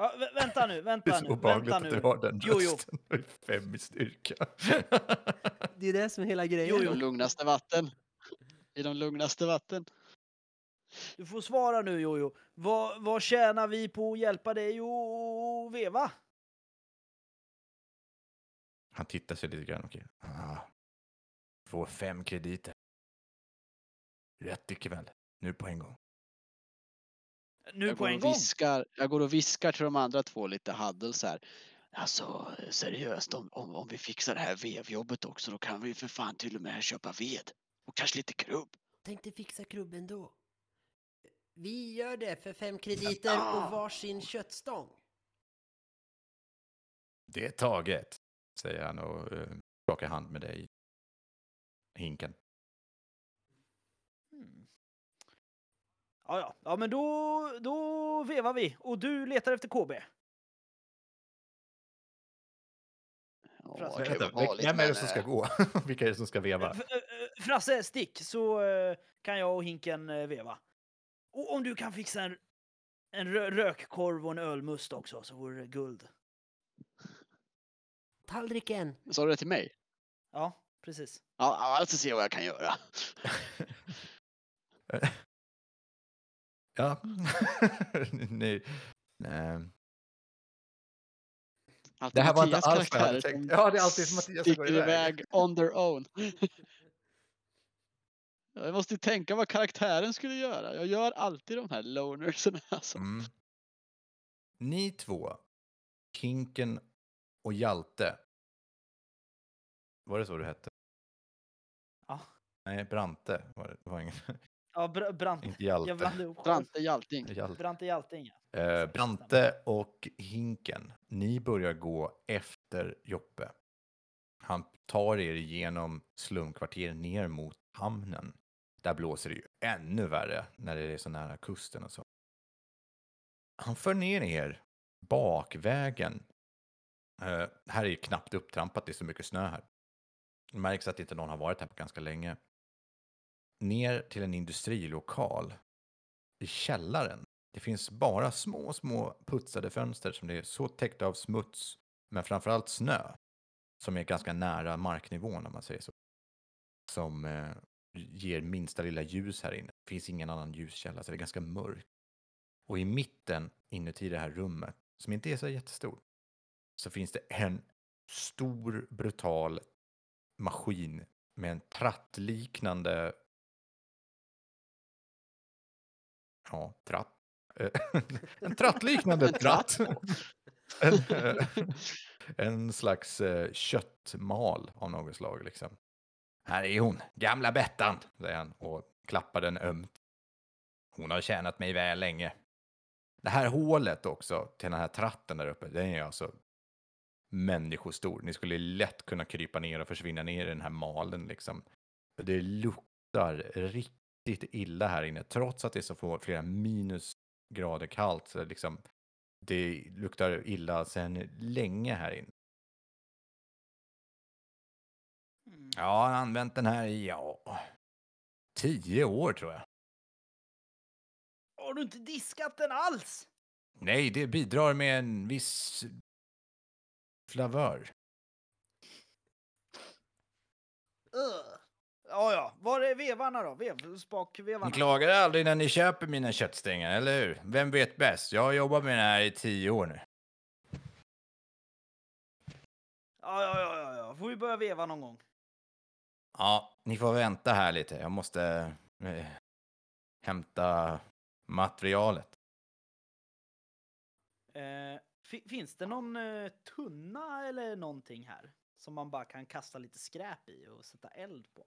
Ja, vä- vänta nu, Det är vänta så nu, obehagligt vänta att nu. du har den Jo, jo. rösten. Är Fem i styrka. Det är det som är hela grejen. Jo, I jo. de lugnaste vatten. I de lugnaste vatten. Du får svara nu Jojo. Vad, vad tjänar vi på att hjälpa dig att veva? Han tittar sig lite grann. Okej. Ah. Får fem krediter. Rätt ikväll. Nu på en gång. Nu jag, på går en och gång? viskar, jag går och viskar till de andra två lite huddles här. Alltså seriöst, om, om, om vi fixar det här vevjobbet också då kan vi för fan till och med köpa ved. Och kanske lite krubb. Tänkte fixa krubben då. Vi gör det för fem krediter och varsin köttstång. Det är taget, säger han och uh, skakar hand med dig. Hinken. Ja, ja. ja, men då, då vevar vi. Och du letar efter KB. Frasse. Vänta, vanligt, Vem är det som ska eh, gå? [laughs] Vilka är det som ska veva? F- äh, Frasse, stick så eh, kan jag och Hinken eh, veva. Och om du kan fixa en, en rö- rökkorv och en ölmust också så vore det guld. Tallriken. Sa du det till mig? Ja, precis. Ja, ska se vad jag kan göra. [laughs] [laughs] ja. [laughs] Nej. Nej. Alltid Det här var inte alls vad jag hade tänkt. Ja, det är alltid Mattias som går iväg on their own. [laughs] Jag måste ju tänka vad karaktären skulle göra. Jag gör alltid de här lonersen. [laughs] Alltså. Mm. Ni två, Kinken och Hjalte. Var det så du hette? Ja. Nej, Brante var det. det var ingen, Ja, br- Brant. inte Jag Hjalte. blandade ihop själv. Brante Hjalting. Hjalte. Brante Hjalting, ja. Eh, Brante och Hinken, ni börjar gå efter Joppe. Han tar er igenom slumkvarter ner mot hamnen. Där blåser det ju ännu värre när det är så nära kusten och så. Han för ner er bakvägen. Eh, här är ju knappt upptrampat, det är så mycket snö här. Det märks att inte någon har varit här på ganska länge. Ner till en industrilokal i källaren. Det finns bara små, små putsade fönster som det är så täckta av smuts, men framförallt snö, som är ganska nära marknivån om man säger så. Som eh, ger minsta lilla ljus här inne. Det finns ingen annan ljuskälla, så det är ganska mörkt. Och i mitten, inuti det här rummet, som inte är så jättestort, så finns det en stor, brutal maskin med en trattliknande Ja, tratt. Eh, [laughs] en trattliknande [laughs] tratt. en, eh, en slags eh, köttmal av något slag liksom. Här är hon, gamla Bettan, säger han och klappar den ömt. Hon har tjänat mig väl länge. Det här hålet också till den här tratten där uppe, den är alltså människostor. Ni skulle lätt kunna krypa ner och försvinna ner i den här malen liksom. Det luktar riktigt illa här inne, trots att det är så få, flera minusgrader kallt. Så liksom, det luktar illa sedan länge här inne. Mm. Ja, han har använt den här i, ja, tio år tror jag. Har du inte diskat den alls? Nej, det bidrar med en viss flavör. Ugh. Ja. Var är vevarna då? Vev, spakvevarna? Ni klagar aldrig när ni köper mina köttstängar, eller hur? Vem vet bäst? Jag har jobbat med det här i tio år nu. Ja, ja, ja, ja, ja. Får vi börja veva någon gång? Ja, ni får vänta här lite. Jag måste eh, hämta materialet. Eh, fi- finns det någon eh, tunna eller någonting här? Som man bara kan kasta lite skräp i och sätta eld på?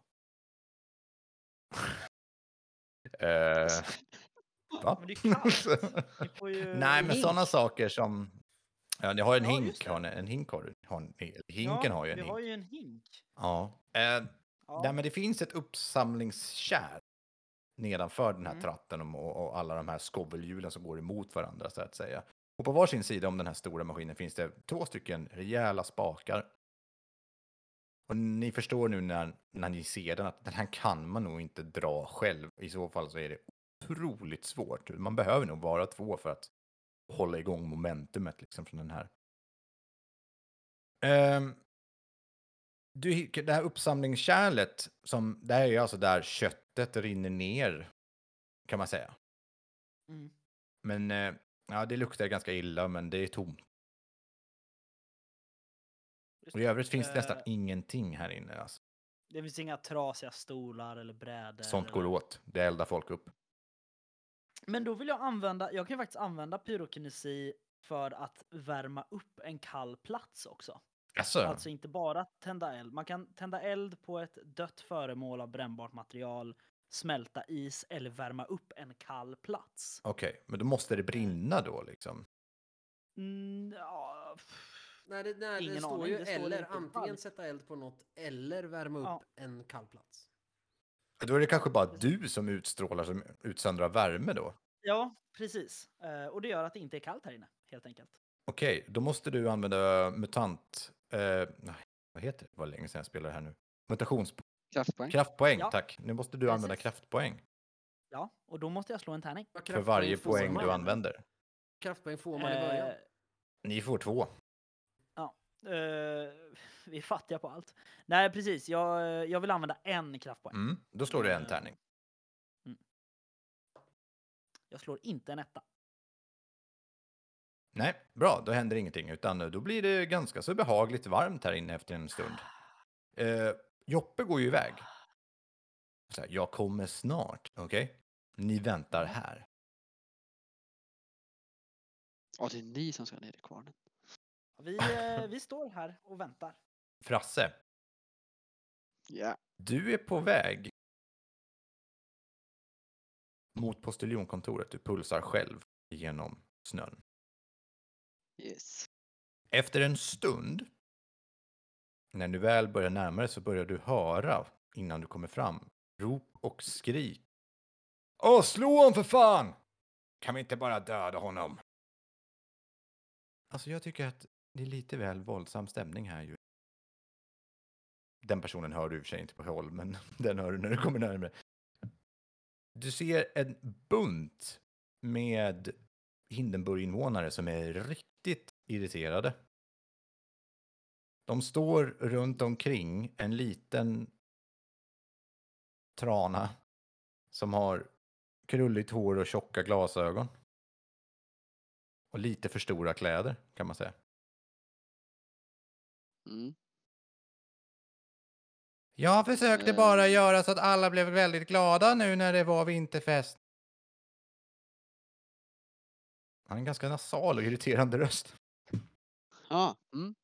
Eh, [laughs] va? Men det är kallt. Ju... [laughs] Nej, men sådana saker som... Ja, ni har en Ja, hink. Har ni, en hink har du. Har ni, hinken ja, har ju en vi hink. har ju en hink. Ja. Eh, Ja. Nej, men det finns ett uppsamlingskärl nedanför den här Mm. tratten och, och alla de här skovelhjulen som går emot varandra så att säga. Och på varsin sida om den här stora maskinen finns det två stycken rejäla spakar. Och ni förstår nu när, när ni ser den att den här kan man nog inte dra själv. I så fall så är det otroligt svårt. Man behöver nog vara två för att hålla igång momentumet liksom från den här. Ehm, du, det här uppsamlingskärlet, som, det här är alltså där köttet rinner ner, kan man säga. Mm. Men eh, ja, det luktar ganska illa, men det är tomt. Och i övrigt finns det Eh, nästan ingenting här inne. Alltså. Det finns inga trasiga stolar eller brädor. Sånt går eller- åt. Det eldar folk upp. Men då vill jag använda, jag kan faktiskt använda pyrokinesi för att värma upp en kall plats också. Alltså, Alltså inte bara tända eld. Man kan tända eld på ett dött föremål av brännbart material, smälta is eller värma upp en kall plats. okej, men då måste det brinna då liksom. Mm, ja. Nej, det, nej, det Ingen står aning, ju det står eller i antingen sätta eld på något eller värma upp Ja. en kall plats. Då är det kanske bara du som utstrålar, som utsöndrar värme då. ja, precis. Eh, och det gör att det inte är kallt här inne, helt enkelt. Okej, då måste du använda mutant... Eh, nej, vad heter det? Det var länge sedan jag spelade här nu. Mutationskraftpoäng, Kraftpoäng. kraftpoäng, Ja. tack. Nu måste du använda Precis. kraftpoäng Ja, och då måste jag slå en tärning. För varje poäng du använder. Kraftpoäng får man i början. Eh, Ni får två. Eh, [laughs] vi är fattiga på allt. Nej, precis. Jag, jag vill använda en kraftpoäng. Mm, då slår du en Eh, tärning. Jag slår inte en etta. Nej, bra, då händer ingenting, utan då blir det ganska så behagligt varmt här inne efter en stund. Eh, Joppe går ju iväg. Så här, jag kommer snart, okej? Ni väntar här. Ja, det är ni som ska ner i kvarnen. Vi, eh, vi står här och väntar. Frasse, Ja. du är på väg mot postiljonkontoret. Du pulsar själv genom snön. Yes. Efter en stund, när du väl börjar närma dig så börjar du höra, innan du kommer fram, rop och skrik. Åh, slå honom för fan! Kan vi inte bara döda honom? Alltså, jag tycker att det är lite väl våldsam stämning här ju. Den personen hör du i och för sig inte på håll, men [laughs] den hör du när du kommer närmare. Du ser en bunt med Hindenburg-invånare som är riktigt irriterade. De står runt omkring en liten trana som har krulligt hår och tjocka glasögon. Och lite för stora kläder, kan man säga. Mm. Jag försökte Eh. bara göra så att alla blev väldigt glada nu när det var vinterfest. Han har en ganska nasal och irriterande röst. Ja. Mm.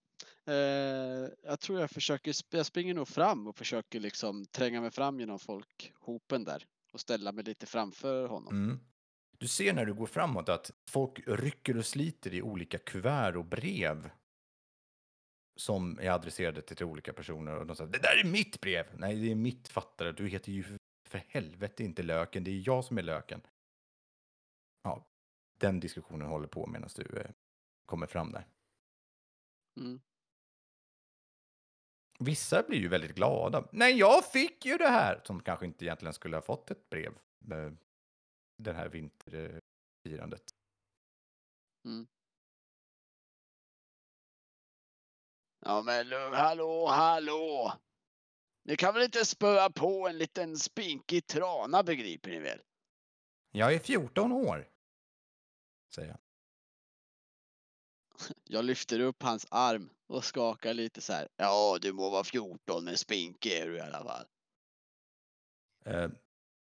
Eh, jag tror jag försöker, jag springer nog fram och försöker liksom tränga mig fram genom folkhopen där och ställa mig lite framför honom. Mm. Du ser när du går framåt att folk rycker och sliter i olika kuvert och brev som är adresserade till olika personer. Och de säger det där är mitt brev! Nej, det är mitt fattare. Du heter ju för helvete inte Löken. Det är jag som är Löken. Ja, den diskussionen håller på medan du eh, kommer fram där. Mm. Vissa blir ju väldigt glada. Nej, jag fick ju det här! Som kanske inte egentligen skulle ha fått ett brev. eh, Det här vinterfirandet. Ja men lu- hallå, hallå! Ni kan väl inte spöa på en liten spinkig trana begriper ni väl? Jag är 14 år. Säger jag. [laughs] Jag lyfter upp hans arm och skakar lite så här. Ja, du må vara 14 men spinkig är du i alla fall. Eh,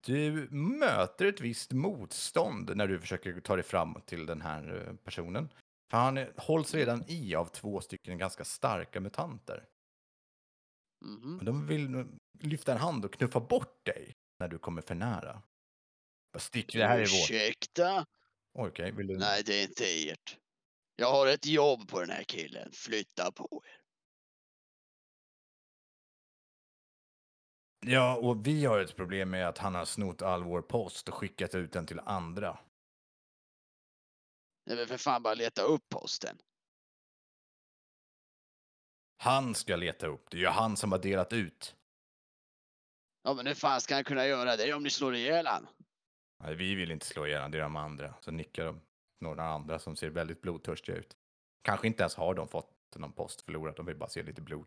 Du möter ett visst motstånd när du försöker ta dig fram till den här eh, personen. För han hålls redan i av två stycken ganska starka mutanter. Mhm. Och de vill lyfta en hand och knuffa bort dig när du kommer för nära. Bara stick, det här är vårt. Ursäkta? Okej, vill du? Nej, det är inte ert. Jag har ett jobb på den här killen. Flytta på er. Ja, och vi har ett problem med att han har snott all vår post och skickat ut den till andra. Det är väl för fan bara leta upp posten. Han ska leta upp. Det är ju han som har delat ut. Ja, men hur fan ska han kunna göra det om ni slår ihjäl han? Nej, vi vill inte slå ihjäl honom, det är de andra. Så nickar de några andra som ser väldigt blodtörstiga ut. Kanske inte ens har de fått någon post förlorat, de vill bara se lite blod.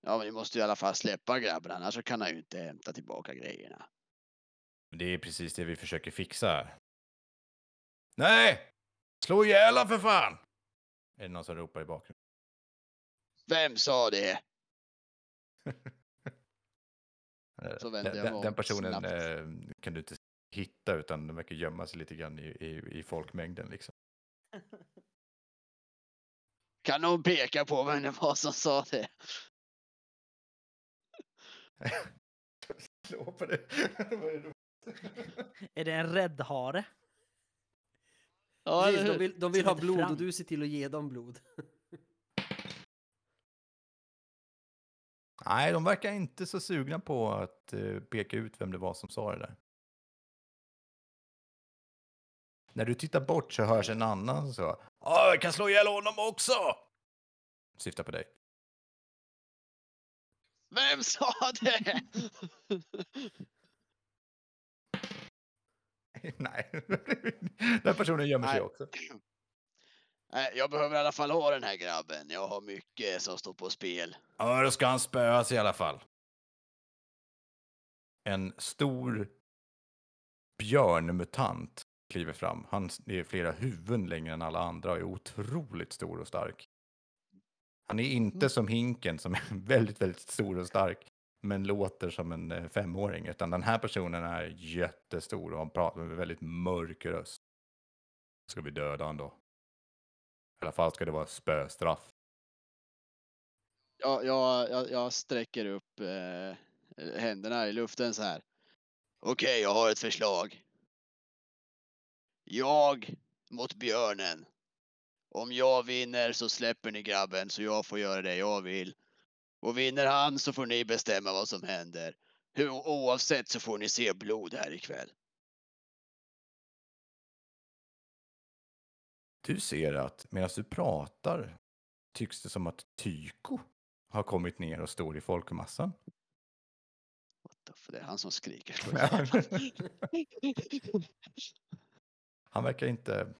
Ja, men ni måste i alla fall släppa grabben, annars så kan han ju inte hämta tillbaka grejerna. Det är precis det vi försöker fixa här. Nej! Slå ihjäl för fan! Är det någon som ropar i bakgrunden? Vem sa det? [laughs] Så vänder jag den, den personen snabbt. eh, kan du inte hitta utan den verkar gömma sig lite grann i, i, i folkmängden liksom. [laughs] Kan någon peka på vem det var som sa det? [laughs] Slå på det. Är det? En räddhare? Ja, Precis, de vill, de vill ha blod Frank. och du ser till att ge dem blod. [laughs] Nej, de verkar inte så sugna på att eh, peka ut vem det var som sa det där. När du tittar bort så hörs en annan som så. Ja, jag kan slå ihjäl honom också! Syftar på dig. Vem sa det? [laughs] [laughs] Nej, [laughs] den personen gömmer sig Nej. också. [clears throat] Nej, jag behöver i alla fall ha den här grabben. Jag har mycket som står på spel. Ja, då ska han spöas i alla fall. En stor björnmutant kliver fram. Han är flera huvuden längre än alla andra och är otroligt stor och stark. Han är inte som Hinken som är [laughs] väldigt, väldigt stor och stark men låter som en eh, femåring. Utan den här personen är jättestor och han pratar med väldigt mörk röst. Ska vi döda honom då? I alla fall ska det vara spöstraff. Jag, jag, jag, jag sträcker upp eh, händerna i luften så här. Okej, jag har ett förslag. Jag mot björnen. Om jag vinner så släpper ni grabben så jag får göra det jag vill. Och vinner han så får ni bestämma vad som händer. Hur, oavsett så får ni se blod här ikväll. Du ser att medan du pratar tycks det som att Tyko har kommit ner och står i folkmassan. Det är han som skriker. [laughs] Han verkar inte...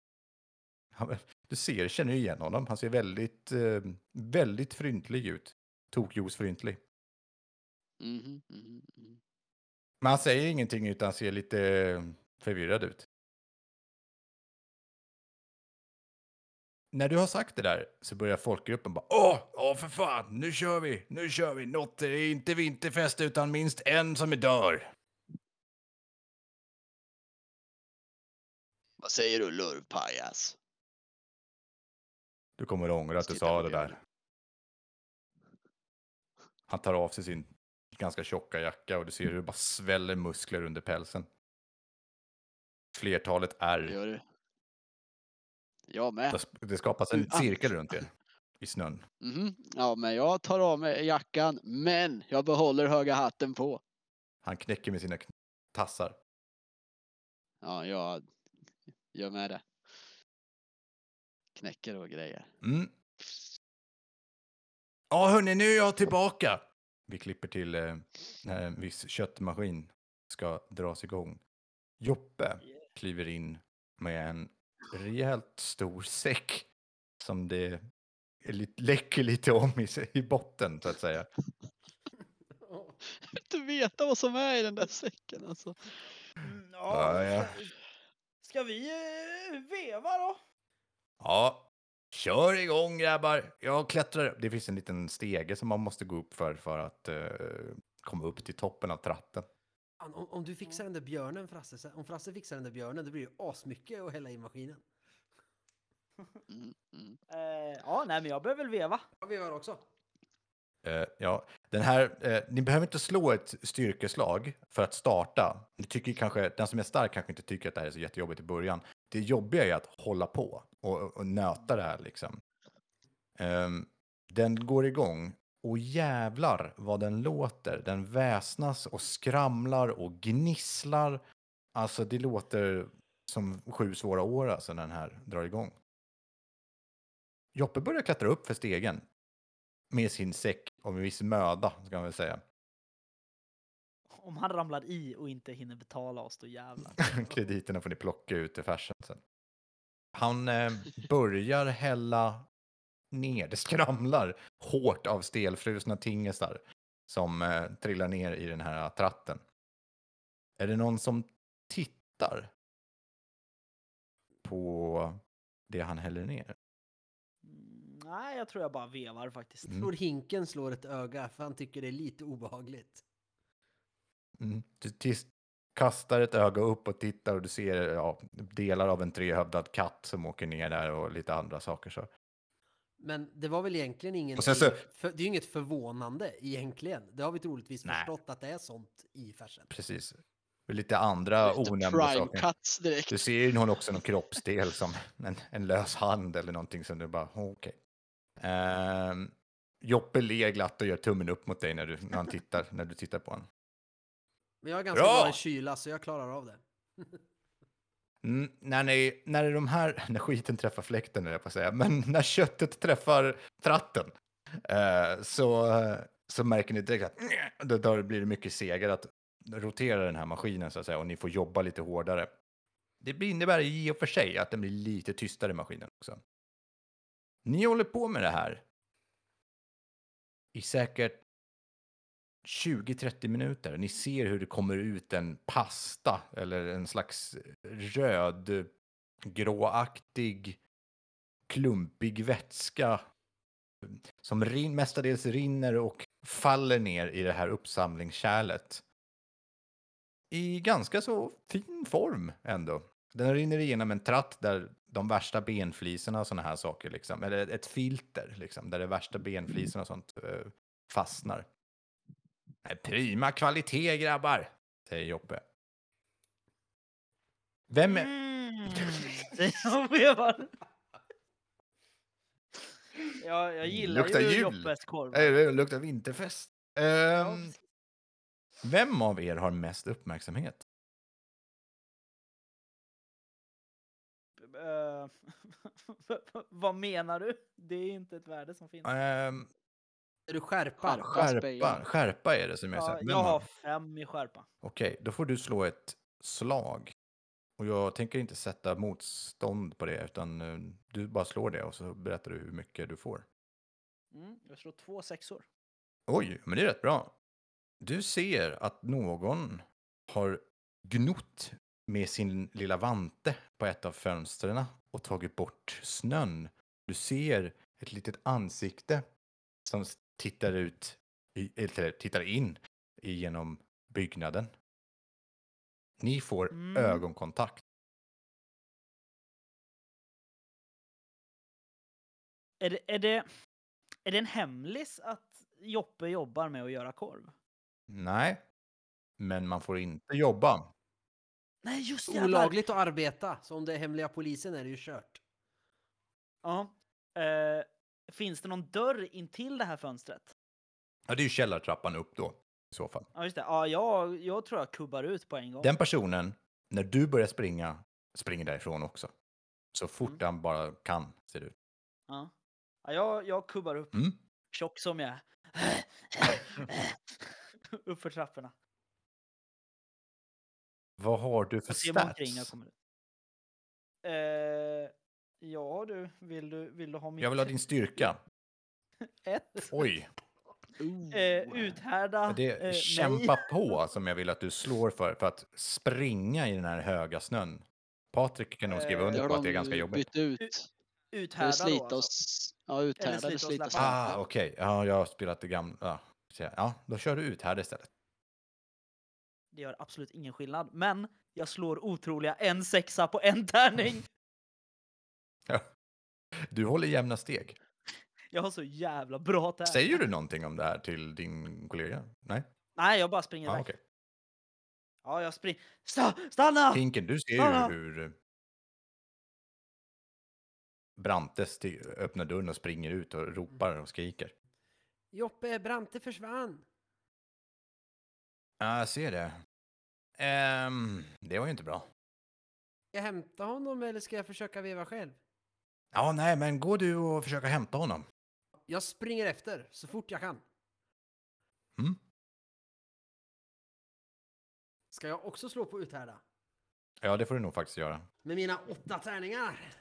Han, du ser, känner igen honom. Han ser väldigt, eh, väldigt fryntlig ut. Tokjosfryntlig. Mhm, mhm, mhm. Men han säger ingenting utan ser lite förvirrad ut. När du har sagt det där så börjar folkgruppen bara Åh, åh för fan, nu kör vi, nu kör vi. Något, det är inte vinterfest utan minst en som är dör. Vad säger du lurvpajas? Du kommer ångra att du sa det där. Han tar av sig sin ganska tjocka jacka och du ser hur det bara sväller muskler under pälsen. Flertalet Det är. gör du. Jag med. Det skapas en Ah. cirkel runt er i snön. Mhm. Ja, men jag tar av mig jackan, men jag behåller höga hatten på. Han knäcker med sina kn- tassar. Ja, jag gör med det. Knäcker och grejer. Mm. Ja, hörni, nu är jag tillbaka. Vi klipper till eh, när en viss köttmaskin ska dras igång. Joppe kliver in med en rejält stor säck som det är lite, läcker lite om i, sig- i botten, så att säga. [laughs] Jag inte veta vad som är i den där säcken alltså. Ja, ja. Ska vi eh, veva då? Ja, kör igång grabbar. Jag klättrar. Det finns en liten stege som man måste gå upp för för att eh, komma upp till toppen av tratten. Fan, Om, om du fixar den där björnen Frasse, så- om Frasse fixar den där björnen, det blir ju asmycket att hälla i maskinen. Mm, mm. Eh, ja, nej, men jag behöver väl veva. Ja, vi har också. Eh, ja, den här, eh, ni behöver inte slå ett styrkeslag för att starta. Ni tycker kanske, den som är stark kanske inte tycker att det här är så jättejobbigt i början. Det jobbiga är att hålla på och, och nöta det här liksom. Um, den går igång och jävlar vad den låter. Den väsnas och skramlar och gnisslar. Alltså det låter som sju svåra år alltså när den här drar igång. Joppe börjar klättra upp för stegen. Med sin säck och med viss möda, ska man väl säga. Om han ramlar i och inte hinner betala oss, då jävlar. [laughs] Krediterna får ni plocka ut i färsen sen. Han eh, börjar hälla ner, det skramlar hårt av stelfrusna tingestar som eh, trillar ner i den här tratten. Är det någon som tittar på det han häller ner? Mm, nej, jag tror jag bara vevar faktiskt. Mm. Tror hinken slår ett öga för han tycker det är lite obehagligt. Mm. Du tis- kastar ett öga upp och tittar och du ser ja, delar av en trehövdad katt som åker ner där och lite andra saker. Så. Men det var väl egentligen sen så- för, det är ju inget förvånande egentligen. Det har vi troligtvis Nej. förstått att det är sånt i färsen. Precis. Och lite andra onämnda saker. Du ser ju någon också någon kroppsdel som en, en lös hand eller någonting som du bara, oh, okej. Ehm, Joppe ler glatt och gör tummen upp mot dig när du, när han tittar, när du tittar på honom. Men jag är ganska Bra! bra kyla så jag klarar av det. Mm, när, ni, när de här, [laughs] när skiten träffar fläkten, höll jag på att säga, men [laughs] när köttet träffar tratten eh, så, så märker ni direkt att [sniffs] då, då blir det mycket segare att rotera den här maskinen så att säga och ni får jobba lite hårdare. Det blir- innebär i och för sig att den blir lite tystare maskinen också. Ni håller på med det här i säkert 20-30 minuter. Ni ser hur det kommer ut en pasta eller en slags röd gråaktig klumpig vätska som rin, mestadels rinner och faller ner i det här uppsamlingskärlet. I ganska så fin form ändå. Den rinner igenom en tratt där de värsta benflisorna och sådana här saker, liksom, eller ett filter, liksom, där de värsta benflisorna och sånt eh, fastnar. Prima kvalitet grabbar, säger Joppe. Vem är... Mm. [laughs] Ja, jag gillar Luktar ju jul. Joppes korv. Det luktar vinterfest. Ja, precis. vem av er har mest uppmärksamhet? Eh, [laughs] Vad menar du? Det är inte ett värde som finns. Ehm, Är du skärpa? Skärpa. skärpa, är det som jag Ja, säger. Jag har- fem i skärpa. Okej, då får du slå ett slag. Och jag tänker inte sätta motstånd på det, utan eh, du bara slår det och så berättar du hur mycket du får. Mm, jag slår två sexor. Oj, men det är rätt bra. Du ser att någon har gnott med sin lilla vante på ett av fönstren och tagit bort snön. Du ser ett litet ansikte som tittar ut, i, eller tittar in genom byggnaden. Ni får Mm. ögonkontakt. Är det, är, det, är det en hemlis att Joppe jobbar med att göra korv? Nej, men man får inte jobba. Nej, just jävlar! Olagligt att arbeta, så om det är hemliga polisen är det ju kört. Ja. Eh, finns det någon dörr in till det här fönstret? Ja, det är ju källartrappan upp då, i så fall. Ja, just det. Ja, jag, jag tror jag kubbar ut på en gång. Den personen, när du börjar springa, springer därifrån också. Så fort Mm. han bara kan, ser det ut. Ja. Ja, jag, jag kubbar upp, Mm. tjock som jag är. [laughs] Uppför trapporna. Vad har du för mig omkring jag stats? kommer ut. Eh, ja du, vill du, vill du ha mitt? Jag vill ha din styrka. [laughs] Ett. Oj, Eh, uthärda. det är eh, kämpa nej. på som jag vill att du slår för, för att springa i den här höga snön. Patrik kan nog skriva Eh, under på att det är ganska jobbigt. bytt ut. Uthärda Eller slita då alltså. Ja, uthärda eller slita släppa. Ah, okej. Ja, jag har spelat det gamla. Ja, då kör du ut här istället. Det gör absolut ingen skillnad. Men jag slår otroliga en sexa på en tärning. Ja. Du håller jämna steg. Jag har så jävla bra tärningar. Säger du någonting om det här till din kollega? Nej? Nej, jag bara springer Ja, iväg. okej. Ja, jag springer. Sta stanna! Hinken, du ser Stanna! ju hur eh, Brante öppnar dörren och springer ut och ropar och skriker. Joppe, Brante försvann. Ja, jag ser det. Ehm, det var ju inte bra. Ska jag hämta honom eller ska jag försöka veva själv? Ja, nej, men gå du och försöka hämta honom. Jag springer efter så fort jag kan. Mm. Ska jag också slå på uthärda? Ja, det får du nog faktiskt göra. Med mina åtta tärningar?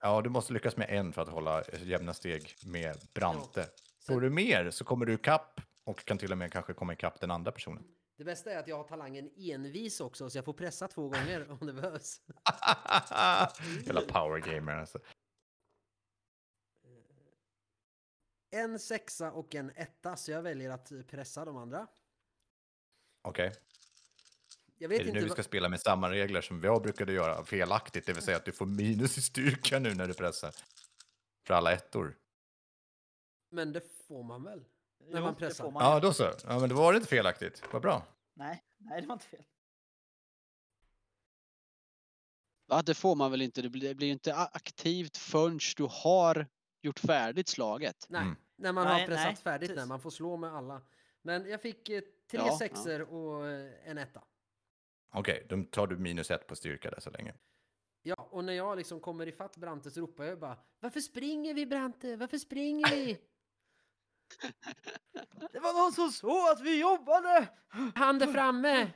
Ja, du måste lyckas med en för att hålla jämna steg med Brante. Sen- Får du mer så kommer du ikapp och kan till och med kanske komma ikapp den andra personen. Det bästa är att jag har talangen envis också, så jag får pressa två gånger om det behövs. [laughs] Jävla power gamer alltså. En sexa och en etta, så jag väljer att pressa de andra. Okej, Jag vet är det inte nu vi ska spela med samma regler som jag brukade göra felaktigt, det vill säga att du får minus i styrka nu när du pressar? För alla ettor. Men det får man väl? När Jo, man pressar. man. Ja, då så. Ja, men då var det inte felaktigt. Vad bra. Nej, nej, det var inte fel. Ja, det får man väl inte. Det blir, det blir inte aktivt förrän du har gjort färdigt slaget. Nej, Mm. När man Nej, har pressat nej, färdigt, precis. när man får slå med alla. Men jag fick eh, tre Ja, ja. sexor och eh, en etta. Okej, då tar du minus ett på styrka där så länge. Ja, och när jag liksom kommer ifatt Brante så ropar jag bara Varför springer vi Brante? Varför springer vi? [laughs] Det var någon som såg att vi jobbade! Han är framme!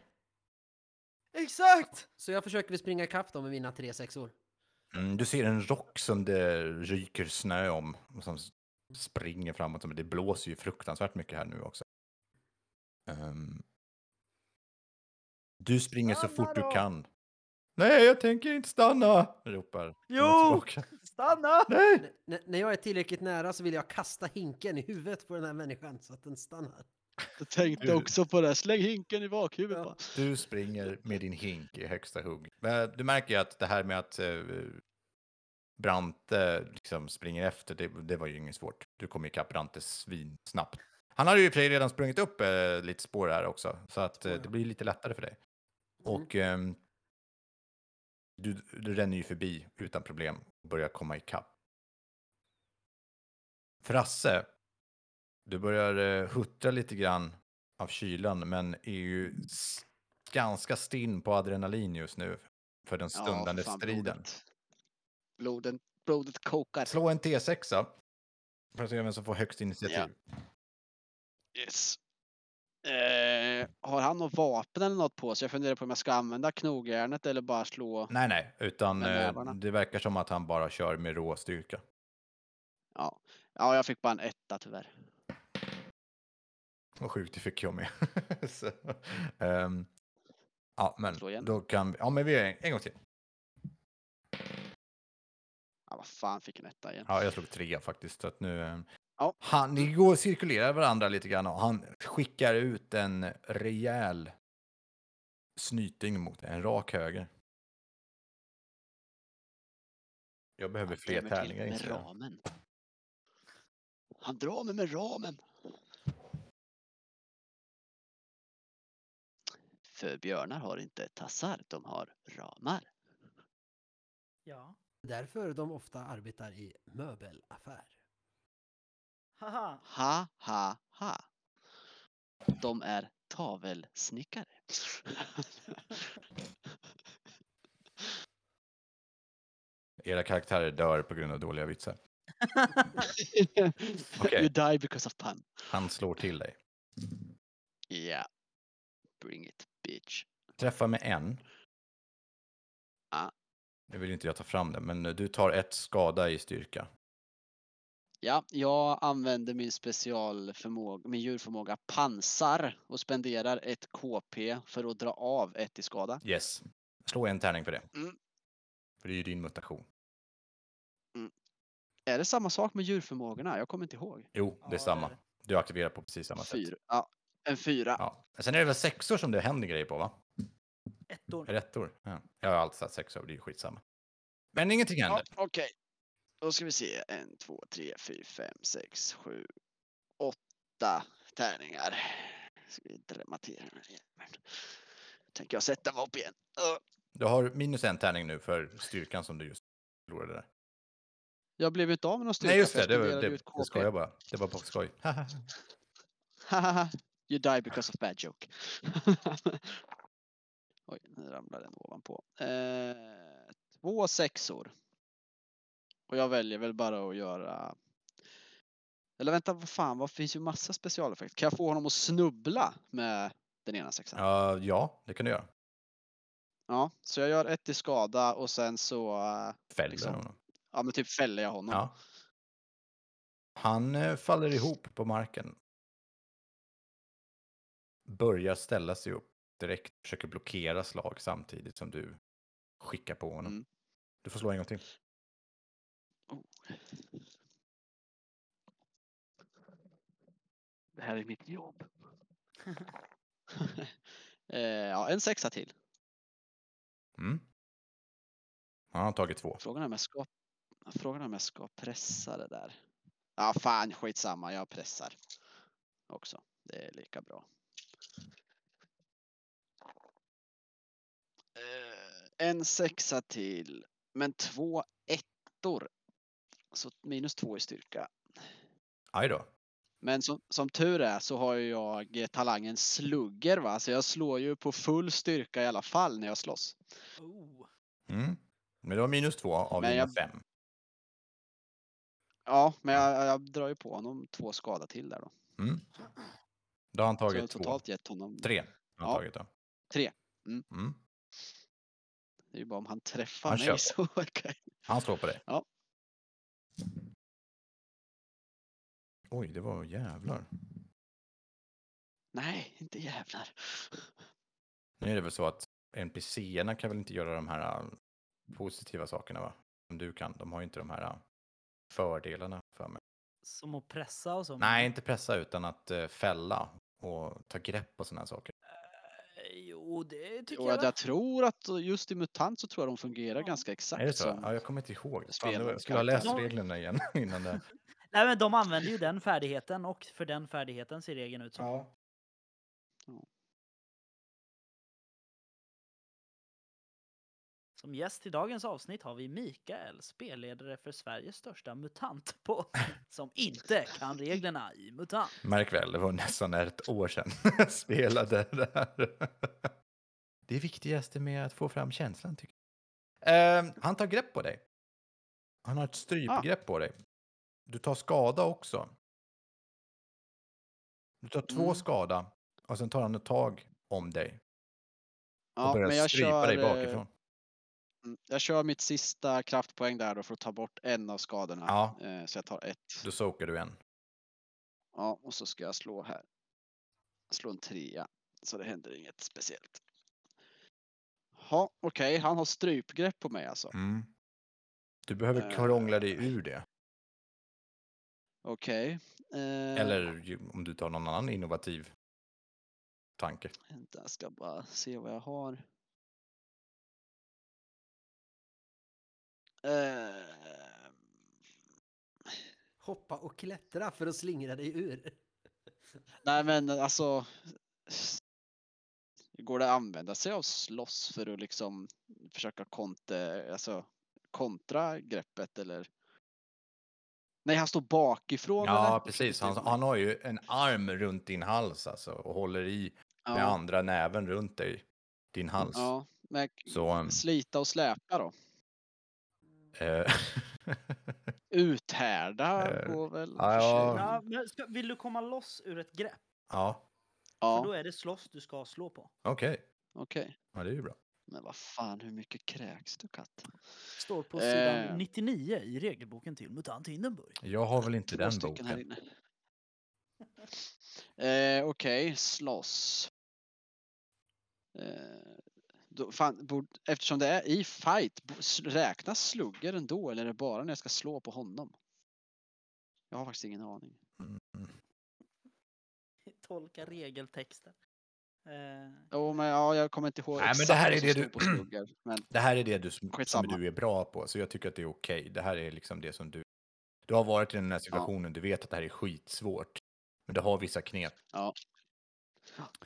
Exakt! Så jag försöker springa ikapp dem med mina tre sexor. Mm, du ser en rock som det ryker snö om som springer framåt. Det blåser ju fruktansvärt mycket här nu också. Ehm, du springer så Stanna fort du då! kan. Nej, jag tänker inte stanna! ropar Jo! [laughs] Stanna! Nej! N- när jag är tillräckligt nära så vill jag kasta hinken i huvudet på den här människan så att den stannar. Jag tänkte Du- också på det. Släng hinken i bakhuvudet Ja. bara. Du springer med din hink i högsta hugg. Du märker ju att det här med att eh, Brante liksom springer efter, det, det var ju inget svårt. Du kom ikapp Brante svinsnabbt. Han hade ju i och för sig redan sprungit upp eh, lite spår här också, så att eh, ja. det blir lite lättare för dig. Mm. Och ehm, du, du ränner ju förbi utan problem och börjar komma ikapp. Frasse, du börjar eh, huttra lite grann av kylan, men är ju ganska stinn på adrenalin just nu för den stundande fan, striden. Blodet, blodet, blodet kokar. Slå en T6 för att se vem som får högst initiativ. Yes. Eh, har han något vapen eller något på sig? Jag funderar på om jag ska använda knogjärnet eller bara slå. Nej, nej, utan eh, det verkar som att han bara kör med rå styrka. Ja. ja, jag fick bara en etta tyvärr. Vad sjukt, det fick jag med. Så, ehm, ja, men då kan vi, ja men vi gör en, en gång till. Ja, vad fan fick en etta igen. Ja, jag slog tre faktiskt. Så att nu, eh, Ja. han, ni går och cirkulerar varandra lite grann och han skickar ut en rejäl snyting mot en rak höger. Jag behöver Han fler tärningar Med ramen. Han drar mig med ramen. För björnar har inte tassar, de har ramar. Ja. Därför de ofta arbetar i möbelaffär. Haha. Ha, ha, ha. De är tavelsnickare. [laughs] Era karaktärer dör på grund av dåliga vitsar. [laughs] Okej. You die because of pun. Han slår till dig. Yeah. Bring it, bitch. Träffar med en. Ja. Nu vill inte jag ta fram det, men du tar ett skada i styrka. Ja, jag använder min specialförmåga, min djurförmåga pansar och spenderar ett KP för att dra av ett i skada. Yes. Slå en tärning för det. Mm. För det är ju din mutation. Är det samma sak med djurförmågorna? Jag kommer inte ihåg. Jo, det är Ja, samma. Du aktiverar på precis samma sätt. Fyra. Ja, en fyra. Ja. Sen är det väl sexor som det händer grejer på, va? Ettor. Rättor? Ja. Jag har alltid satt sexor, det är ju skitsamma. Men ingenting Ja, händer. Okej. Då ska vi se. En, två, tre, fyra, fem, sex, sju, åtta tärningar. Ska vi dramatera den här jäveln. Tänker jag sätta mig upp igen. Ö. Du har minus en tärning nu för styrkan som du just förlorade där. Jag blev inte av med någon styrka. Nej, just det. Det, var, det, ut det ska jag bara. Det var på skoj. [laughs] You die because of bad joke. [laughs] Oj, nu ramlade den ovanpå. Eh, två sexor. Och jag väljer väl bara att göra... Eller vänta, vad fan, vad finns ju massa specialeffekter. Kan jag få honom att snubbla med den ena sexan? Ja, ja, det kan du göra. Ja, så jag gör ett i skada och sen så, eh, Fäller Liksom. honom. ja men typ fäller jag honom. Ja. Han eh, faller ihop på marken. Börjar ställa sig upp direkt. Försöker blockera slag samtidigt som du skickar på honom. Mm. Du får slå en gång till. Oh. Det här är mitt jobb. [laughs] eh, ja, en sexa till. Mm. Han har tagit två. Frågan är om jag ska, frågan är om jag ska pressa det där. Ja, fan skitsamma, jag pressar också. Det är lika bra. En sexa till, men två ettor. Så minus två i styrka. Aj då. Men som, som tur är så har jag eh, talangen slugger va, så jag slår ju på full styrka i alla fall när jag slåss. Oh. Mm. Men det var minus två av Men dina jag- fem. Ja, men jag, jag drar ju på honom två skada till där då. Mm. Då har han Så jag har tagit två. totalt gett honom Tre har Ja. tagit då. tre. Mm. Mm. Det är ju bara om han träffar Han kör mig [laughs] så kan Han slår på dig. Ja. Oj, det var jävlar. Nej, inte jävlar. [laughs] Nu är det väl så att NPCerna kan väl inte göra de här äh, positiva sakerna va? Som du kan. De har ju inte de här äh, fördelarna för mig. Som att pressa och så. Nej, inte pressa utan att äh, fälla och ta grepp på sådana här saker. Eh, Jo, det tycker Och jag. jag, tror att just i MUTANT så tror jag de fungerar Ja. ganska exakt Är det så? som... Ja, jag kommer inte ihåg. Fan, skulle ha läst reglerna igen [laughs] innan det. [laughs] Nej, men de använder ju den färdigheten och för den färdigheten ser regeln ut som. Ja. Som gäst i dagens avsnitt har vi Mikael, spelledare för Sveriges största MUTANT på [laughs] som inte kan reglerna i MUTANT. Märk väl, det var nästan ett år sedan [laughs] jag spelade det här. Det viktigaste med att få fram känslan tycker jag. Eh, han tar grepp på dig. Han har ett strypgrepp på dig. Du tar skada också. Du tar två Mm. skada och sen tar han ett tag om dig och Ja, börjar men jag strypa kör, dig eh, bakifrån. Mm, jag kör mitt sista kraftpoäng där då för att ta bort en av skadorna. Ja. Eh, Så jag tar ett. Då sokar du en. Ja, och så ska jag slå här. Slå en trea. Så det händer inget speciellt. Ja, okej, han har strypgrepp på mig alltså. Mm. Du behöver Eh. krångla dig ur det. Okej. Eh, Eller om du tar någon annan innovativ tanke. Jag ska bara se vad jag har. Eh, Hoppa och klättra för att slingra dig ur. nej men alltså. Går det att använda sig av slåss för att liksom försöka kontra, alltså, kontra greppet eller? Nej, han står bakifrån. Ja, eller? precis. Han, han har ju en arm runt din hals alltså och håller i med ja, andra näven runt dig, din hals. ja, men Så, um, slita och släpa då. Eh, [laughs] Uthärda Eh, går väl. ja, ja. Ja, men ska, vill du komma loss ur ett grepp? ja, För då ja är det slåss du ska slå på. okej. okej. Ja, det är ju bra. Men vad fan, hur mycket kräks du katt? Står på sidan Eh. 99 i regelboken till MUTANT Hindenburg. Jag har väl inte Två den stycken här boken. inne. [laughs] Eh, Okej, slåss. Eh, då, fan, bord, eftersom det är i fight, räknas slugger ändå eller är det bara när jag ska slå på honom? Jag har faktiskt ingen aning. Mm. [laughs] Tolka regeltexten. Eh, Jo, men ja, jag kommer inte ihåg Nej, men det här är det du- på slugger. [clears throat] Men Det här är det du, som, du är bra på, så jag tycker att det är okej. Det här är liksom det som du... Du har varit i den här situationen, du vet att det här är skitsvårt. Men du har vissa knep. ja,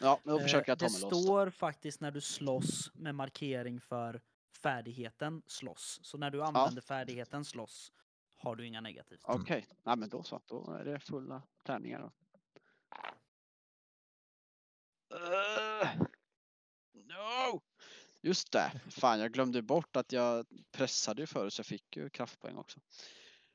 då eh, försöker jag ta det mig loss. Då. står faktiskt när du slåss med markering för färdigheten slåss. Så när du använder färdigheten slåss har du inga negativt. Okej, nej men då så. Då är det fulla tärningar då. Uh, no! Just det. Fan, jag glömde bort att jag pressade ju förut så jag fick ju kraftpoäng också.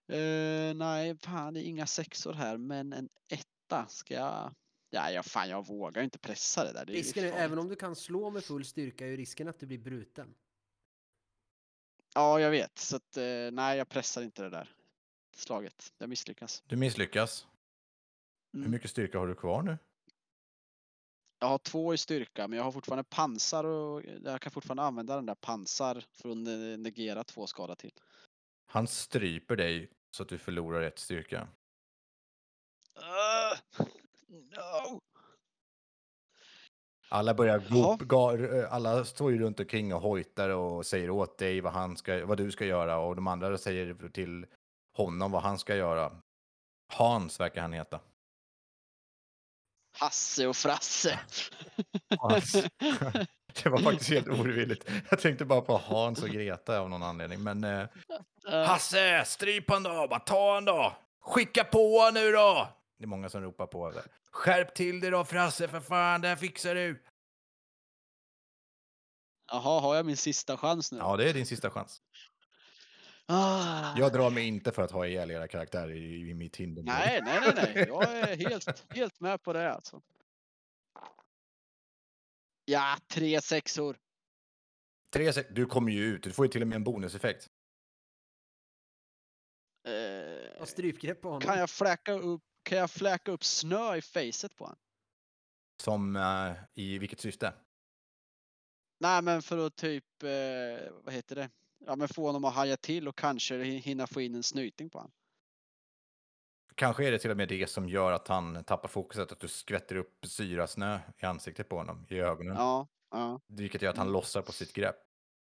Eh, nej, fan det är inga sexor här, men en etta ska jag... Ja, jag, fan jag vågar inte pressa det där. Det Risken är, även om du kan slå med full styrka är ju risken att du blir bruten. Ja, jag vet. Så att, eh, nej, jag pressar inte det där slaget. Jag misslyckas. Du misslyckas. Hur Mm. mycket styrka har du kvar nu? Jag har två i styrka, men jag har fortfarande pansar och jag kan fortfarande använda den där pansar för att ne- negera två skada till. Han stryper dig så att du förlorar ett styrka. No! Alla börjar go, ga, alla står ju runt omkring och hojtar och säger åt dig vad, han ska, vad du ska göra och de andra säger till honom vad han ska göra. Hans verkar han heta. Hasse och Frasse. Hans. [laughs] Det var faktiskt helt ovilligt. Jag tänkte bara på Hans och Greta av någon anledning. Men eh, Eh, Hasse, stryp han då! Bara ta han då! Skicka på han nu då! Det är många som ropar på. det. Skärp till dig då Frasse för fan, det här fixar du! Jaha, har jag min sista chans nu? Ja, det är din sista chans. Ah. Jag drar mig inte för att ha ihjäl era karaktärer i, i mitt hinder. Nej, nej, nej, nej. Jag är helt, helt med på det alltså. Ja, tre sexor. Tre sek- du kommer ju ut, du får ju till och med en bonuseffekt. Eh, strypgrepp på honom. kan jag fläka upp, kan jag fläka upp snö i facet på honom? Som eh, i vilket syfte? Nej, men för att typ, eh, vad heter det? Ja, men få honom att haja till och kanske hi- hinna få in en snyting på honom. Kanske är det till och med det som gör att han tappar fokuset, att du skvätter upp syrasnö i ansiktet på honom, i ögonen. Ja, ja. Vilket gör att han Mm. lossar på sitt grepp.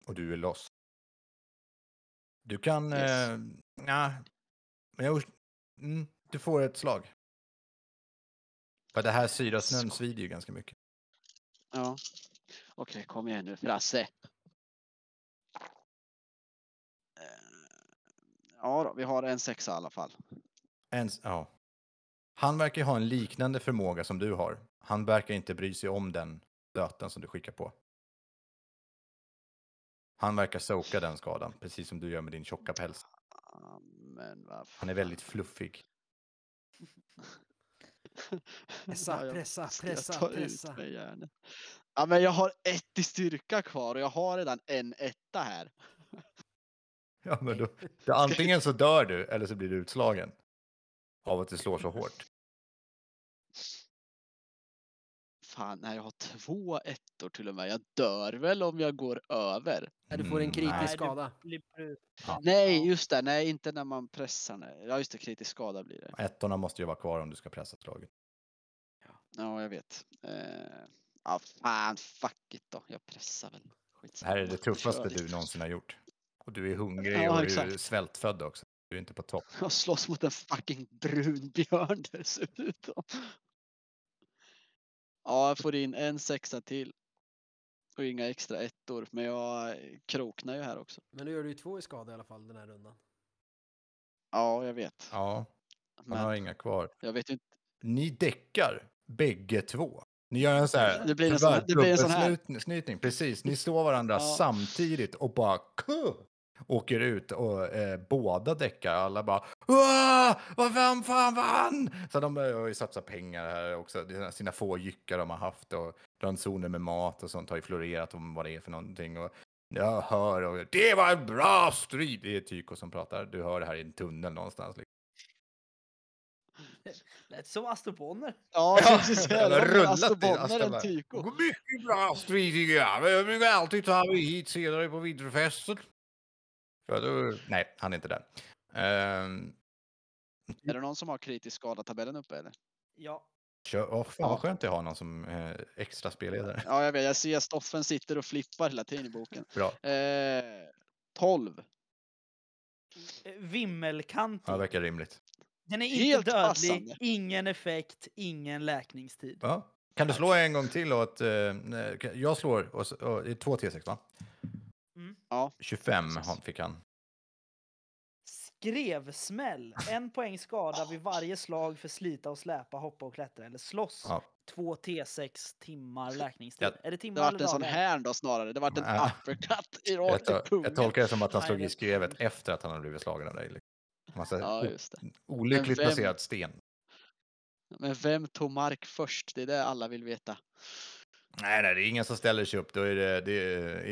Och du är loss. Du kan... Yes. Eh, ja, men jag, mm, du får ett slag. För det här syrasnön svider ju ganska mycket. ja. Okej, kom igen nu, Frasse. Eh, Ja då, vi har en sexa i alla fall. En, ja. Han verkar ha en liknande förmåga som du har. Han verkar inte bry sig om den stöten som du skickar på. Han verkar soka den skadan, precis som du gör med din tjocka päls. Men vad Han är väldigt fluffig. [laughs] Pressa, pressa, pressa, pressa. Ja, men jag har ett i styrka kvar och jag har redan en etta här. Ja, men då, [laughs] då, antingen så dör du eller så blir du utslagen. Av att du slår så hårt. Fan, nej, jag har två ettor till och med. Jag dör väl om jag går över. Ja, du får en Mm, kritisk nej. skada. Blir Ja. Nej, just det. Nej, inte när man pressar. Nej. Ja, just det. Kritisk skada blir det. Ettorna måste ju vara kvar om du ska pressa slaget. Ja, jag vet. Eh, ja, fan, fuck it då. Jag pressar väl. Det Skitsamma. här är det tuffaste du någonsin har gjort. Och du är hungrig Ja, och du är svältfödd också. Du är inte på topp. Jag slåss mot en fucking brun björn dessutom. Ja, jag får in en sexa till. Och inga extra ettor. Men jag kroknar ju här också. Men nu gör du ju två i skada i alla fall den här rundan. Ja, jag vet. Ja, han har Men inga kvar. jag vet inte. Ni däckar bägge två. Ni gör en så här, Det blir en sån här- det blir en sån här. Precis, ni slår varandra Ja. samtidigt och bara kuh, åker ut och eh, båda däckar. Alla bara vad fan, fan vann? Så de eh, har ju satsat pengar här också. Sina få jyckar de har haft och ransoner med mat och sånt har ju florerat om vad det är för någonting. Och jag hör och det var en bra strid. Det är Tyko som pratar. Du hör det här i en tunnel någonstans. Liksom. Lät [laughs] som Astroboner. Ja, [laughs] Ja, precis. i Bonner än. Tyko. Mycket bra strid tycker jag. Jag brukar alltid ta mig hit senare på vinterfesten. Ja, då, nej, han är inte där. Ehm, Är det någon som har kritisk skada-tabellen uppe eller? Ja. kör, oh, fan vad skönt jag har någon som eh, extra spelledare. Ja, jag vet. Jag ser Stoffen sitter och flippar hela tiden i boken. [laughs] Bra, Eh, 12. Eh, Vimmelkantig. ja, det verkar rimligt. Den är inte Helt dödlig, passande. ingen effekt, ingen läkningstid. Ja. Kan du slå en gång till? Och att, eh, jag slår, och, och, det är två T6 va? Mm. Ja. 25 han fick han. Skrevsmäll. En poäng skada vid varje slag för slita och släpa, hoppa och klättra eller slåss. Ja. Två T6 timmar läkningstid. Ja. Är det Det timmar vart eller en sån här då snarare. Det vart en Ja. uppercut i Jag, rakt i pungen. jag tolkar det som att han slog det- i skrevet efter att han hade blivit slagen av dig. Liksom. Massa Ja, just det. olyckligt vem- placerad sten. Men vem tog mark först? Det är det alla vill veta. Nej, nej, det är ingen som ställer sig upp. Då är, det, det,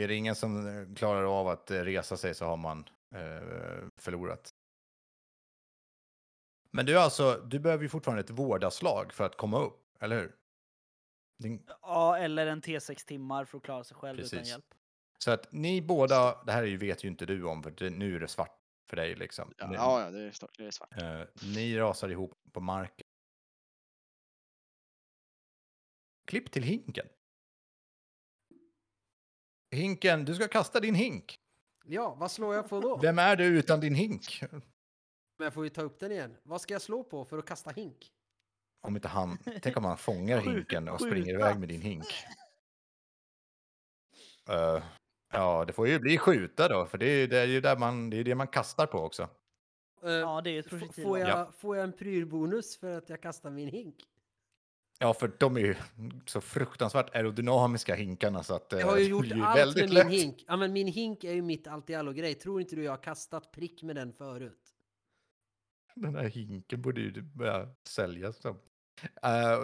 är det ingen som klarar av att eh, resa sig så har man eh, förlorat. Men du, alltså, du behöver ju fortfarande ett vårdaslag för att komma upp, eller hur? Din, Ja, eller en T6 timmar för att klara sig själv utan Precis. hjälp. så att ni båda, det här ju, vet ju inte du om, för det, nu är det svart för dig liksom. Ja, Ni- ja, det, är, stort- det är svart. Eh, ni rasar ihop på marken. Klipp till hinken. Hinken, du ska kasta din hink. Ja, vad slår jag på då? Vem är du utan din hink? Men jag får ju ta upp den igen. Vad ska jag slå på för att kasta hink? Om inte han, tänk om han fångar hinken och springer iväg med din hink. Eh, ja, det får ju bli skjuta då, för det är, det är ju där man, det är det man kastar på också. Eh, Ja, det är projektil. får, jag, Ja. får jag en prylbonus för att jag kastar min hink? Ja, för de är ju så fruktansvärt aerodynamiska hinkarna så att eh, Jag har ju [laughs] det gjort allt med min lätt. hink. Ja, men min hink är ju mitt allt i allo grej. Tror inte du jag har kastat prick med den förut? Den här hinken borde ju börja säljas. som. Eh,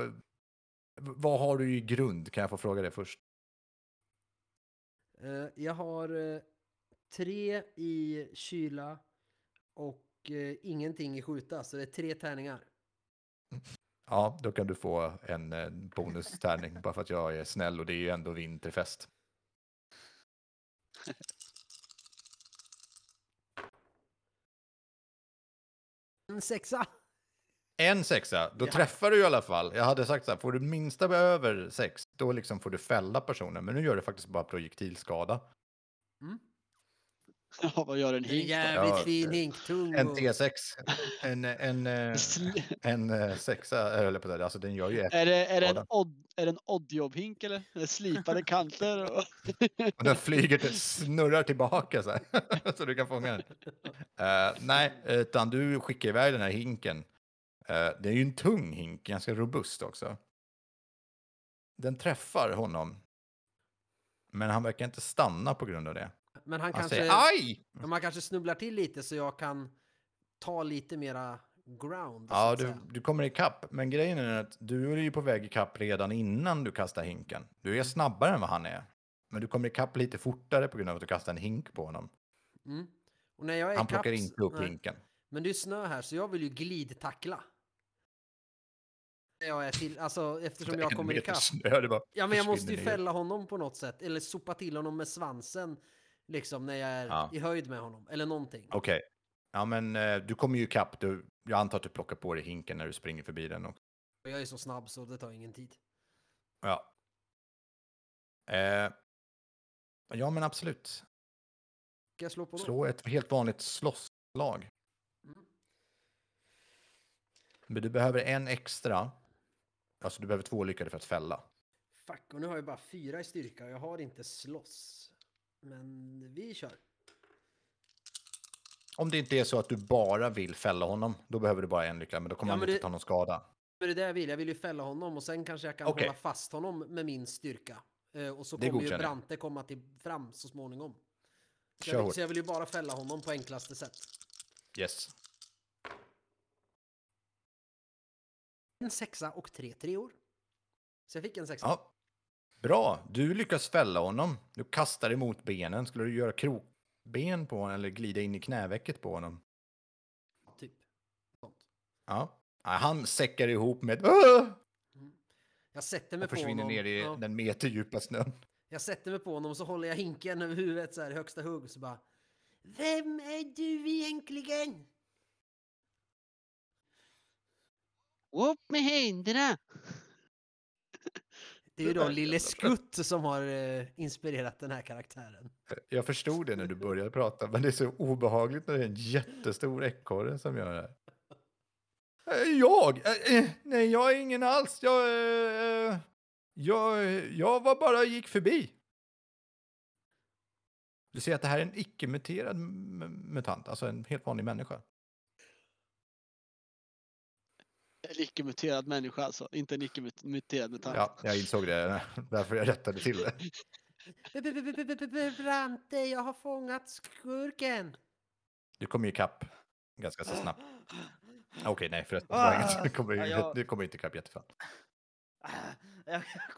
v- vad har du i grund? Kan jag få fråga det först? Eh, jag har eh, tre i kyla och eh, ingenting i skjuta, så det är tre tärningar. [laughs] Ja, då kan du få en bonustärning bara för att jag är snäll och det är ju ändå vinterfest. [laughs] En sexa! En sexa, då Ja. träffar du i alla fall. Jag hade sagt så här, får du minsta över sex, då liksom får du fälla personen. Men nu gör du faktiskt bara projektilskada. [laughs] Ja, vad gör en En hink då? jävligt Ja, fin eh, hink, tung En och- T6, en, en, eh, [laughs] Sl- en eh, sexa, höll jag på att säga. Alltså den gör ju ett. Är det, är det en, odd, är det en oddjobb-hink eller? Slipade [laughs] kanter? Och... Och den flyger, till, snurrar tillbaka så här. så du kan fånga den. Eh, nej, utan du skickar iväg den här hinken. Eh, det är ju en tung hink, ganska robust också. Den träffar honom. Men han verkar inte stanna på grund av det. Men han Han kanske, säger aj! man kanske snubblar till lite så jag kan ta lite mera ground. Ja, du, du kommer ikapp. Men grejen är att du är ju på väg ikapp redan innan du kastar hinken. Du är snabbare än vad han är. Men du kommer ikapp lite fortare på grund av att du kastar en hink på honom. Mm. Och när jag är Han ikapp plockar inte upp nej. hinken. Men det är snö här så jag vill ju glidtackla. Jag är till, alltså eftersom jag [laughs] kommer ikapp. snö, Ja men jag måste ju fälla honom på något sätt. Eller sopa till honom med svansen. Liksom när jag är Ja. i höjd med honom. Eller någonting. Okej. Ja, men eh, du kommer ju ikapp. Du, jag antar att du plockar på dig hinken när du springer förbi den. Och, Jag är så snabb så det tar ingen tid. ja. Eh, ja, men absolut. Ska jag slå på då? Slå ett helt vanligt slåsslag. Mm. Men du behöver en extra. Alltså du behöver två lyckade för att fälla. Fuck, och nu har jag bara fyra i styrka och jag har inte slåss. Men vi kör. Om det inte är så att du bara vill fälla honom, då behöver du bara en lycka, men då kommer Ja, han inte det- ta någon skada. Men det är det jag vill. Jag vill ju fälla honom och sen kanske jag kan Okej. hålla fast honom med min styrka. Eh, och så kommer ju. Brante komma till, fram så småningom. Så jag, vill, så jag vill ju bara fälla honom på enklaste sätt. Yes. En sexa och tre treor. Så jag fick en sexa. Ja. Bra, du lyckas fälla honom. Du kastar emot benen. Skulle du göra krokben på honom eller glida in i knävecket på honom? Typ. Sånt. Ja. Han säckar ihop med "Åh!" Jag sätter mig och på försvinner honom. ner i Ja. den meterdjupa snön. Jag sätter mig på honom och så håller jag hinken över huvudet så här i högsta hugg så bara. Vem är du egentligen? Upp med händerna! Det är ju då Lille Skutt som har eh, inspirerat den här karaktären. Jag förstod det när du började prata, men det är så obehagligt när det är en jättestor ekorre som gör det. här. Eh, Jag? Eh, Nej, jag är ingen alls. Jag, jag, jag var bara gick förbi. Du ser att det här är en icke-muterad mutant, alltså en helt vanlig människa. Icke-muterad människa alltså, inte en icke-muterad mutant. Ja, jag insåg det, [laughs] därför jag rättade till det. [laughs] Brante, jag har fångat skurken. Du kommer ju ikapp ganska så snabbt. [gasps] Okej, nej förresten. Ah. Du kommer, ja, jag- kommer inte ikapp. Jag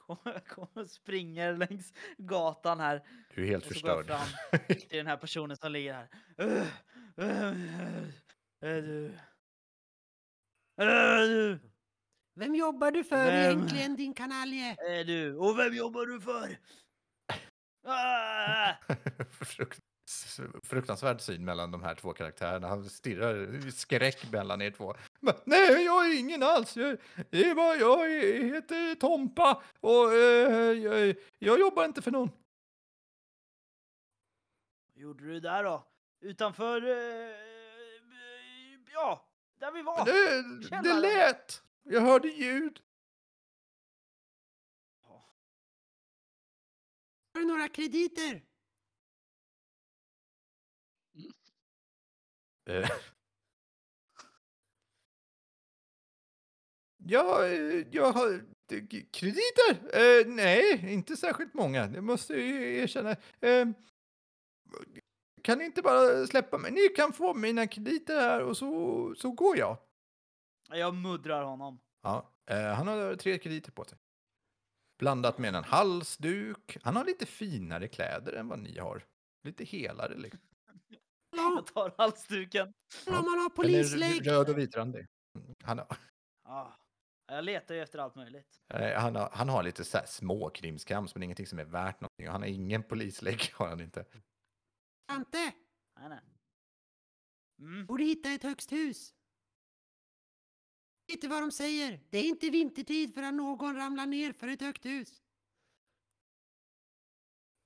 kommer, jag kommer och springer längs gatan här. Du är helt Och så går jag förstörd. fram till den här personen som ligger här. "Äh, Är du? Du? Vem jobbar du för Vem? egentligen, din kanalje? Är du? Och vem jobbar du för? [laughs] Ah! Frukt, fruktansvärd syn mellan de här två karaktärerna. Han stirrar i skräck mellan er två. Men, Nej, jag är ingen alls. Jag, det är bara, jag heter Tompa och eh, jag, jag jobbar inte för någon. Vad gjorde du där då? Utanför... eh, ja, där vi var. Det, det lät. Jag hörde ljud. Har du några krediter? Eh. Ja, eh, jag har krediter? Eh, nej, inte särskilt många. Det måste jag ju erkänna. Eh, kan ni inte bara släppa mig? Ni kan få mina krediter här och så, så går jag. Jag muddrar honom. Ja, eh, han har tre krediter på sig. Blandat med en halsduk. Han har lite finare kläder än vad ni har. Lite helare liksom. [laughs] Jag tar halsduken. Om man har polislägg? röd och vitrandig. Han har, Ja, jag letar ju efter allt möjligt. Eh, Han har, han har lite så här små krimskrams, men ingenting som är värt någonting. Och Han har ingen polislägg, har han inte. Ante, Nej, nej. Mm. borde hitta ett högst hus. Du vad de säger? Det är inte vintertid förrän någon ramlar ner för ett högt hus.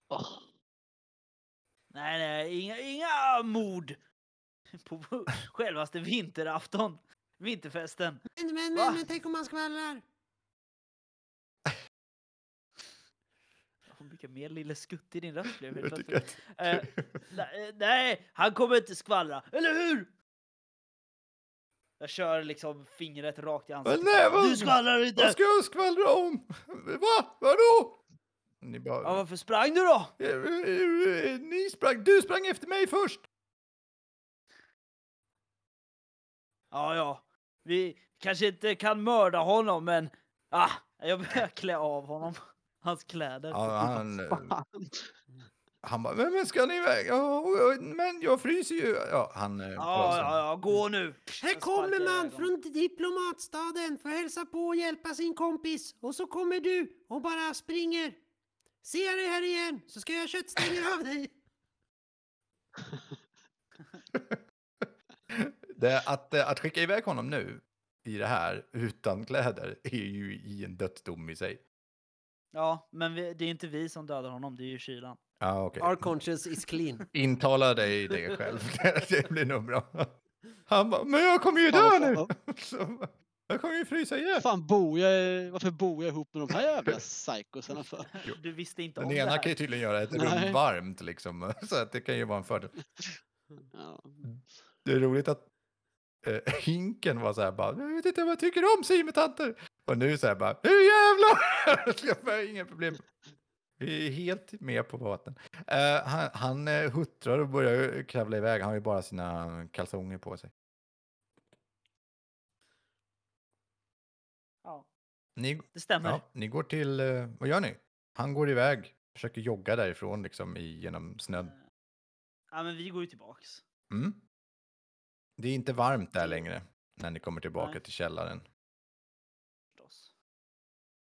Åh, Nej, nej, inga, inga mord på [laughs] självaste vinterafton. Vinterfesten. Men, men, Va? men, men tänk om man skvallrar? Mycket mer Lille Skutt i din röst blev helt plötsligt. att... Eh, nej, nej, han kommer inte skvallra, eller hur? Jag kör liksom fingret rakt i ansiktet. nej, vad- du skvallrar Vad inte! ska jag skvallra om? Va? Vadå? Ni bara... Ja, varför sprang du då? Eh, eh, eh, Ni sprang... Du sprang efter mig först! Ja, ja. Vi kanske inte kan mörda honom, men ah, jag börjar klä av honom. Hans kläder. Ja, [laughs] han... eh. Han bara, men, men ska ni iväg? Ja, men jag fryser ju. Ja, han... eh, Ja, ja, ja, gå nu. Här kommer man från diplomatstaden för att hälsa på och hjälpa sin kompis. Och så kommer du och bara springer. Ser jag dig här igen så ska jag köttstänger av dig. [laughs] Det, att, eh, att skicka iväg honom nu i det här utan kläder är ju i en dödsdom i sig. Ja, men vi, det är inte vi som dödar honom, det är ju kylan. Ja, okej. Our conscience is clean. [laughs] Intala dig det själv. [laughs] [laughs] det blir nog bra. Han bara, men jag kommer ju dö nu! Jag kommer ju frysa ihjäl. fan bor jag, varför bor jag ihop med de här jävla psykosarna för? Du visste inte Den om det ena här. kan ju tydligen göra ett Nej. rum varmt liksom. Så att det kan ju vara en fördel. Ja. Det är roligt att eh, Hinken var så här bara, jag vet inte vad jag tycker om simutanter. Och nu så här bara, nu jävlar! [laughs] Jag har inga problem. Vi är helt med på båten. Eh, han han eh, huttrar och börjar kravla iväg. Han har ju bara sina kalsonger på sig. Ja, Ni, det stämmer. ja, ni går till, eh, vad gör ni? Han går iväg, försöker jogga därifrån liksom i, genom snön. Ja, men vi går ju tillbaks. Mm. Det är inte varmt där längre när ni kommer tillbaka Nej. till källaren.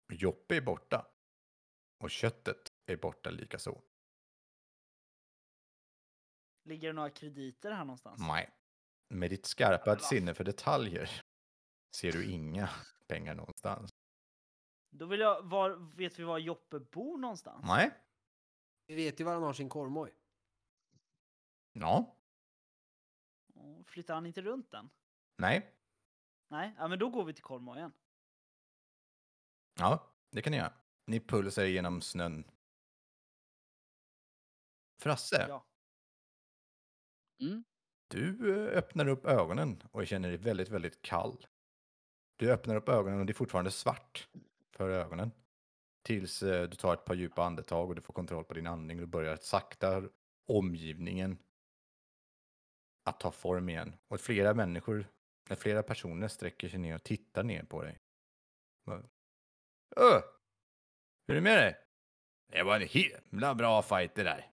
Joppe är borta. Och köttet är borta likaså. Ligger det några krediter här någonstans? Nej. Med ditt skarpa sinne för detaljer ser du inga pengar någonstans. Då vill jag, var, vet vi var Joppe bor någonstans? Nej. Vi vet ju var han har sin korvmoj. Ja. Flyttar han inte runt den? Nej. Nej, ja, men då går vi till korvmojen. Ja, det kan ni göra. Ni pulsar genom snön. Frasse, Ja. Mm. du eh, öppnar upp ögonen och känner dig väldigt, väldigt kall. Du öppnar upp ögonen och det är fortfarande svart för ögonen. Tills eh, du tar ett par djupa andetag och du får kontroll på din andning och du börjar sakta omgivningen att ta form igen. Och flera människor, eller flera personer sträcker sig ner och tittar ner på dig. Öh! Hur är det med dig? Det var en himla bra fight det där.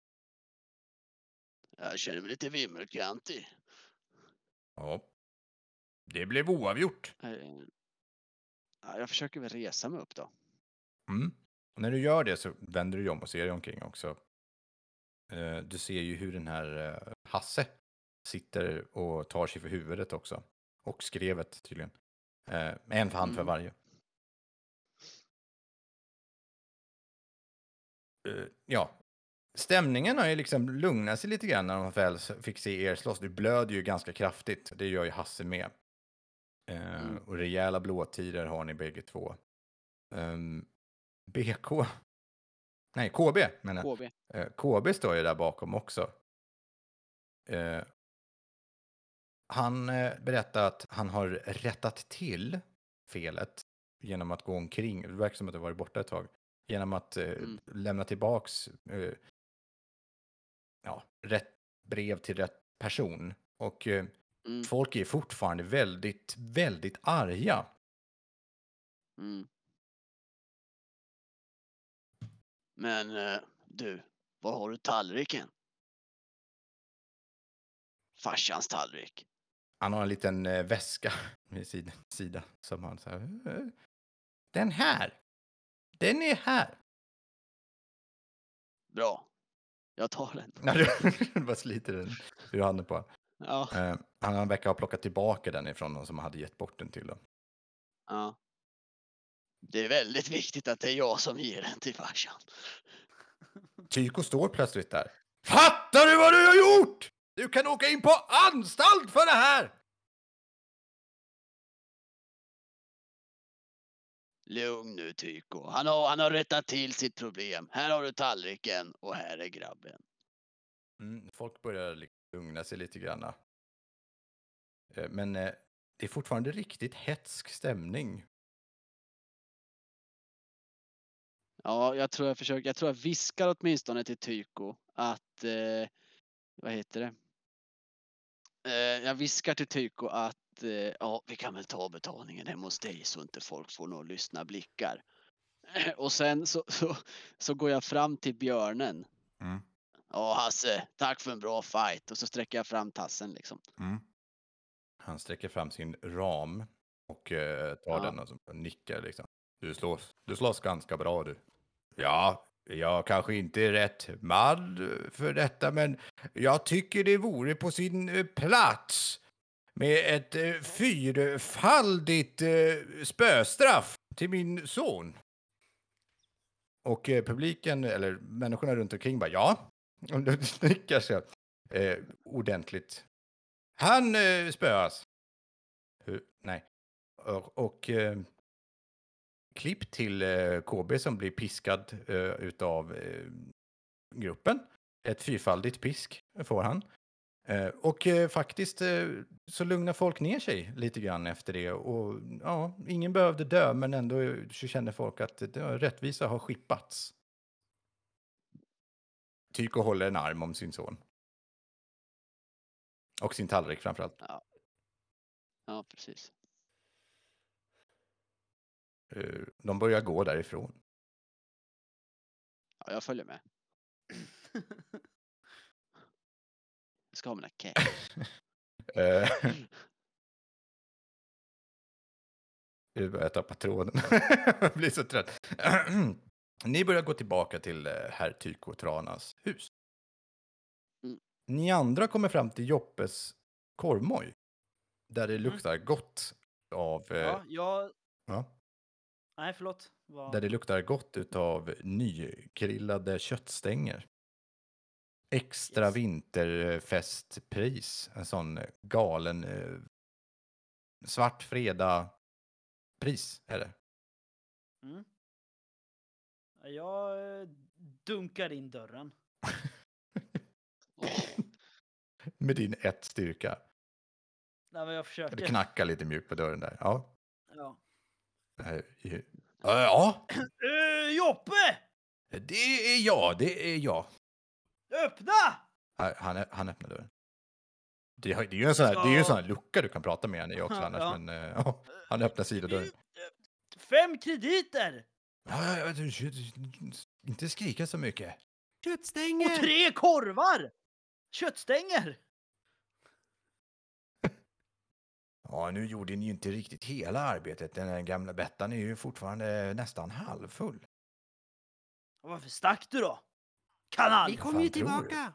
Jag känner mig lite vimmelkantig. Ja. Det blev oavgjort. Eh, Ja, jag försöker väl resa mig upp då. Mm. När du gör det så vänder du dig om och ser dig omkring också. Eh, Du ser ju hur den här eh, Hasse sitter och tar sig för huvudet också. Och skrevet tydligen. En hand för Mm. varje. Ja, stämningen har ju liksom lugnat sig lite grann när de väl fick se er slåss. Du blöder ju ganska kraftigt, det gör ju Hasse med. Eh, Mm. Och rejäla blåtider har ni bägge två. Ehm, BK, nej KB menar. KB. Eh, KB står ju där bakom också. Eh, han eh, berättar att han har rättat till felet genom att gå omkring, det verkar som att det varit borta ett tag, genom att eh, Mm. lämna tillbaks eh, ja, rätt brev till rätt person. Och eh, Mm. folk är fortfarande väldigt, väldigt arga. Mm. Men eh, du, var har du tallriken? Farsans tallrik. Han har en liten eh, väska vid sin sida som han så här, "Eh, Den här! Den är här! Bra. Jag tar den. [laughs] Du bara sliter den ur handen på. Ja. eh, Han verkar ha plockat tillbaka den ifrån någon som hade gett bort den till dem. ja. Det är väldigt viktigt att det är jag som ger den till farsan. Tyko står plötsligt där. Fattar du vad du har gjort? Du kan åka in på anstalt för det här! Lugn nu Tyko. Han har, han har rättat till sitt problem. Här har du tallriken och här är grabben. Mm, folk börjar liksom lugna sig lite grann. Eh, Men eh, det är fortfarande riktigt hetsk stämning. Ja, jag tror jag försöker. Jag tror jag viskar åtminstone till Tyko att, eh, vad heter det? Eh, jag viskar till Tyko att, eh, ja, vi kan väl ta betalningen hemma hos dig så inte folk får några lyssna blickar. [clears throat] Och sen så, så, så går jag fram till björnen. Mm. Ja, Hasse, tack för en bra fight. Och så sträcker jag fram tassen liksom. Mm. Han sträcker fram sin ram och eh, tar Ja. den och så nickar liksom. Du slåss, du slåss ganska bra du. Ja, jag kanske inte är rätt man för detta, men jag tycker det vore på sin eh, plats med ett eh, fyrfaldigt eh, spöstraff till min son. Och eh, publiken, eller människorna runt omkring bara ja, [laughs] och de nickar så eh, ordentligt. Han eh, spöas. Hur? Nej. Och, och eh, klipp till eh, KB som blir piskad eh, utav eh, gruppen. Ett fyrfaldigt pisk får han. Eh, och eh, faktiskt eh, så lugnar folk ner sig lite grann efter det. Och ja, ingen behövde dö, men ändå så känner folk att rättvisa har skippats. Tyko håller en arm om sin son. Och sin tallrik framförallt. Ja, precis. Eh, De börjar gå därifrån. Ja, jag följer med. [laughs] Jag ska ha mina cash. Jag börjar tappa tråden. Jag [laughs] blir så trött. [clears throat] Ni börjar gå tillbaka till eh, herr Tyko Tranas hus. Mm. Ni andra kommer fram till Joppes korvmoj. Där det luktar gott av... eh, Ja, jag... ja, Nej, förlåt. Vad... där det luktar gott utav nygrillade köttstänger. Extra Yes. vinterfestpris. En sån galen eh, svart fredag-pris är det. Mm. Jag eh, dunkar in dörren. [laughs] med din ett styrka. Nej, men jag Det försöker. knackar lite mjukt på dörren där. Ja. Ja. [clears throat] Eh, ju- Ja, Uh, Joppe! det är jag, det är jag. Öppna! Han, han, han öppnar dörren. Det, är ju en sån här, det är ju en sån här lucka du kan prata med henne i också annars, Ja. men eh, ja, han öppnar sidodörren. Fem krediter! Ja, ja, ja, inte skrika så mycket. Och Köttstänger! tre korvar! Köttstänger! [laughs] Ja, nu gjorde ni ju inte riktigt hela arbetet. Den gamla Bettan är ju fortfarande nästan halvfull. Och varför stack du då? Kanal! Vi kommer ju tillbaka!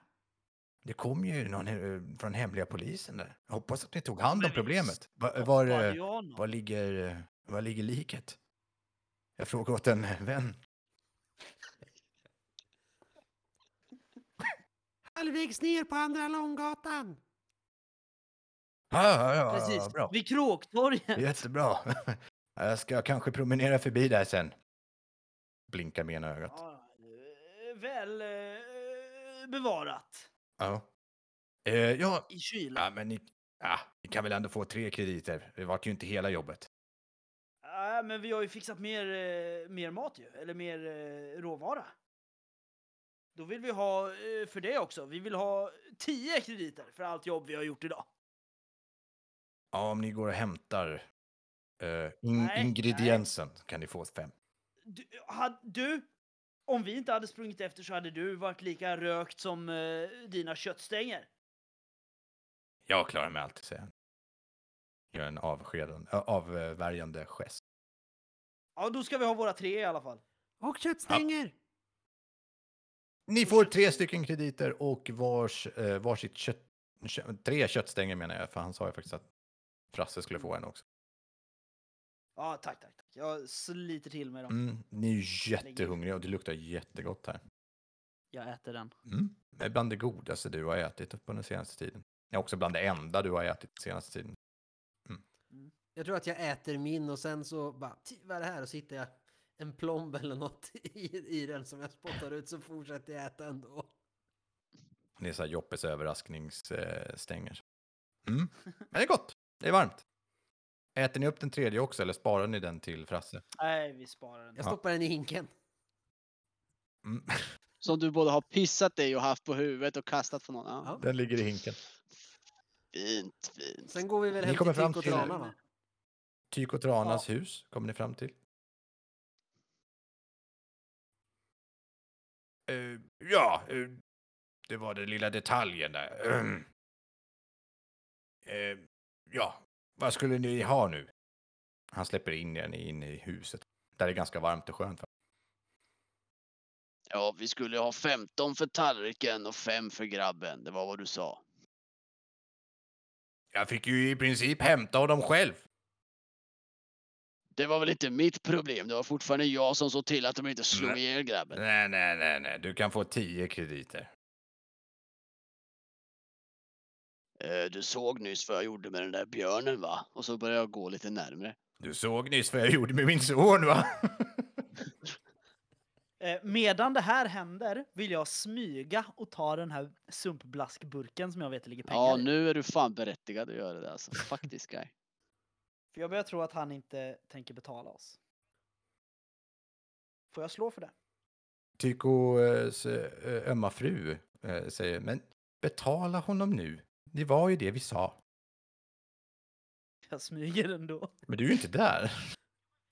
Det kom ju någon eh, från hemliga polisen där. Jag hoppas att ni tog hand om problemet. Var, var, Var eh, var, ligger, eh, var ligger liket? Jag frågar åt en vän. [laughs] Halvvägs ner på Andra Långgatan! Ja, ja, ja, Precis, bra. vid Kråktorget. Jättebra. [laughs] Jag ska kanske promenera förbi där sen. Blinkar med ena ögat. Väl eh, bevarat. Ja. Eh, ja, I kylen. ja, men ni, ja, ni kan väl ändå få tre krediter. Det vart ju inte hela jobbet. Ja, men vi har ju fixat mer, eh, mer mat ju, eller mer eh, råvara. Då vill vi ha eh, för det också. Vi vill ha 10 krediter för allt jobb vi har gjort idag. Ja, om ni går och hämtar eh, in, Nej, ingrediensen kan ni få fem. Du, had, du, om vi inte hade sprungit efter så hade du varit lika rökt som eh, dina köttstänger. Jag klarar mig alltid, säger han. Gör en avskedande, avvärjande gest. Ja, då ska vi ha våra tre i alla fall. Och köttstänger! Ni får tre stycken krediter och vars, eh, varsitt kött, kö, tre köttstänger menar jag, för han sa ju faktiskt att Frasse skulle få en också. Ja, tack, tack. Jag sliter till mig dem. Mm, ni är ju jättehungriga och det luktar jättegott här. Jag äter den. Mm. Det är bland det godaste du har ätit på den senaste tiden. Det är också bland det enda du har ätit den senaste tiden. Jag tror att jag äter min och sen så bara, "Ti, vad är det här? Och så hittar jag en plomb eller något [laughs] i, i den som jag spottar ut så fortsätter jag äta ändå. Det är så här Joppes överraskningsstänger. Mm. Men det är gott. Det är varmt. Äter ni upp den tredje också eller sparar ni den till Frasse? Nej, vi sparar den. Jag stoppar den i hinken. Mm. [laughs] Som du både har pissat dig och haft på huvudet och kastat på någon. Ja. Ja. Den ligger i hinken. Fint, fint. Sen går vi väl hem kommer till fram Tyk och till- Trana va? Tyko Tranas hus kommer ni fram till. Eh, ja, eh, det var den lilla detaljen där. [clears throat] Eh, ja, vad skulle ni ha nu? Han släpper in er in i huset. Där är ganska varmt och skönt. Ja, vi skulle ha 15 för tallriken och 5 för grabben. Det var vad du sa. Jag fick ju i princip hämta dem själv. Det var väl inte mitt problem. Det var fortfarande jag som såg till att de inte slog ihjäl grabben. Nej, nej, nej, nej. Du kan få tio krediter. Du såg nyss vad jag gjorde med den där björnen va? Och så började jag gå lite närmre. Du såg nyss vad jag gjorde med min son, va? [laughs] Eh, medan det här händer vill jag smyga och ta den här sumpblaskburken som jag vet ligger pengar Ja, i. nu är du fan berättigad att göra det alltså. Faktiskt guy. För jag börjar tro att han inte tänker betala oss. Får jag slå för det? Tykos eh, ömma fru eh, säger, men betala honom nu. Det var ju det vi sa. Jag smyger ändå. Men du är ju inte där.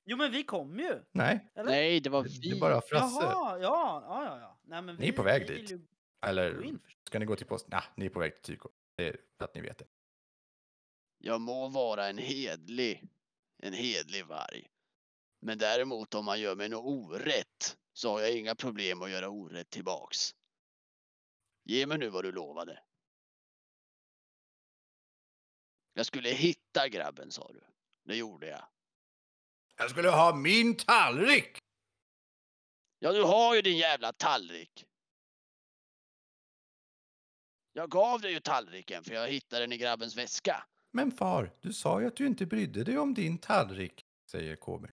Jo men vi kommer ju! Nej, Eller? Nej, det var det vi. är bara Frasse. Jaha, ja, ja, ja, ja. Nej, men Ni är vi, på väg vi dit. ju Eller ska ni gå till posten? Nej, ni är på väg till Tyko. Det är för att ni vet det. Jag må vara en hedlig, en hedlig varg. Men däremot om man gör mig något orätt så har jag inga problem att göra orätt tillbaks. Ge mig nu vad du lovade. Jag skulle hitta grabben sa du. Det gjorde jag. Jag skulle ha min tallrik! Ja, du har ju din jävla tallrik. Jag gav dig ju tallriken för jag hittade den i grabbens väska. Men far, du sa ju att du inte brydde dig om din tallrik, säger KB.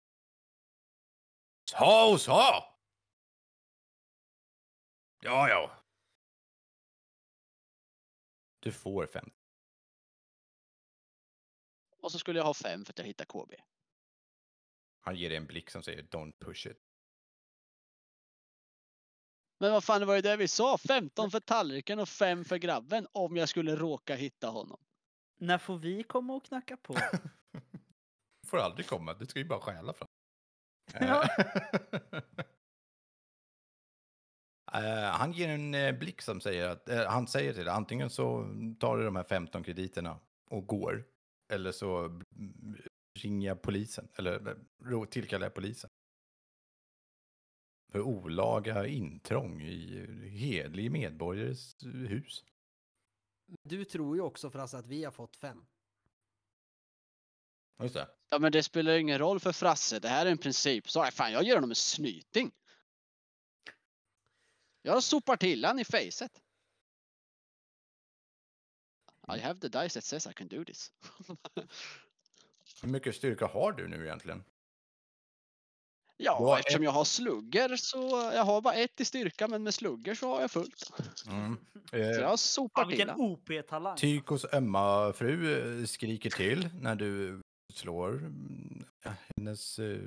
Sa och sa! Ja, ja. Du får fem. Och så skulle jag ha fem för att jag hittar KB. Han ger dig en blick som säger don't push it. Men vad fan, det var ju det vi sa. 15 för tallriken och 5 för grabben om jag skulle råka hitta honom. När får vi komma och knacka på? Du [laughs] får aldrig komma, du ska ju bara stjäla fram. [laughs] Ja. [laughs] Eh, han ger en eh, blick som säger att, eh, han säger till dig, antingen så tar du de här 15 krediterna och går, eller så ringer jag polisen, eller eh, ro- tillkallar jag polisen. För olaga intrång i hedlig medborgares hus. Du tror ju också Frasse att vi har fått fem. Just det. Ja, men det spelar ingen roll för Frasse. Det här är en princip. Så fan, jag ger honom en snyting. Jag sopar till han i facet. I have the dice that says I can do this. [laughs] Hur mycket styrka har du nu egentligen? ja, eftersom jag har slugger så jag har bara ett i styrka, men med slugger så har jag fullt. Mm. [laughs] Så Eh, jag sopar Fan, till vilken. OP-talang. Tykos ömma fru eh, skriker till när du slår mm, hennes eh,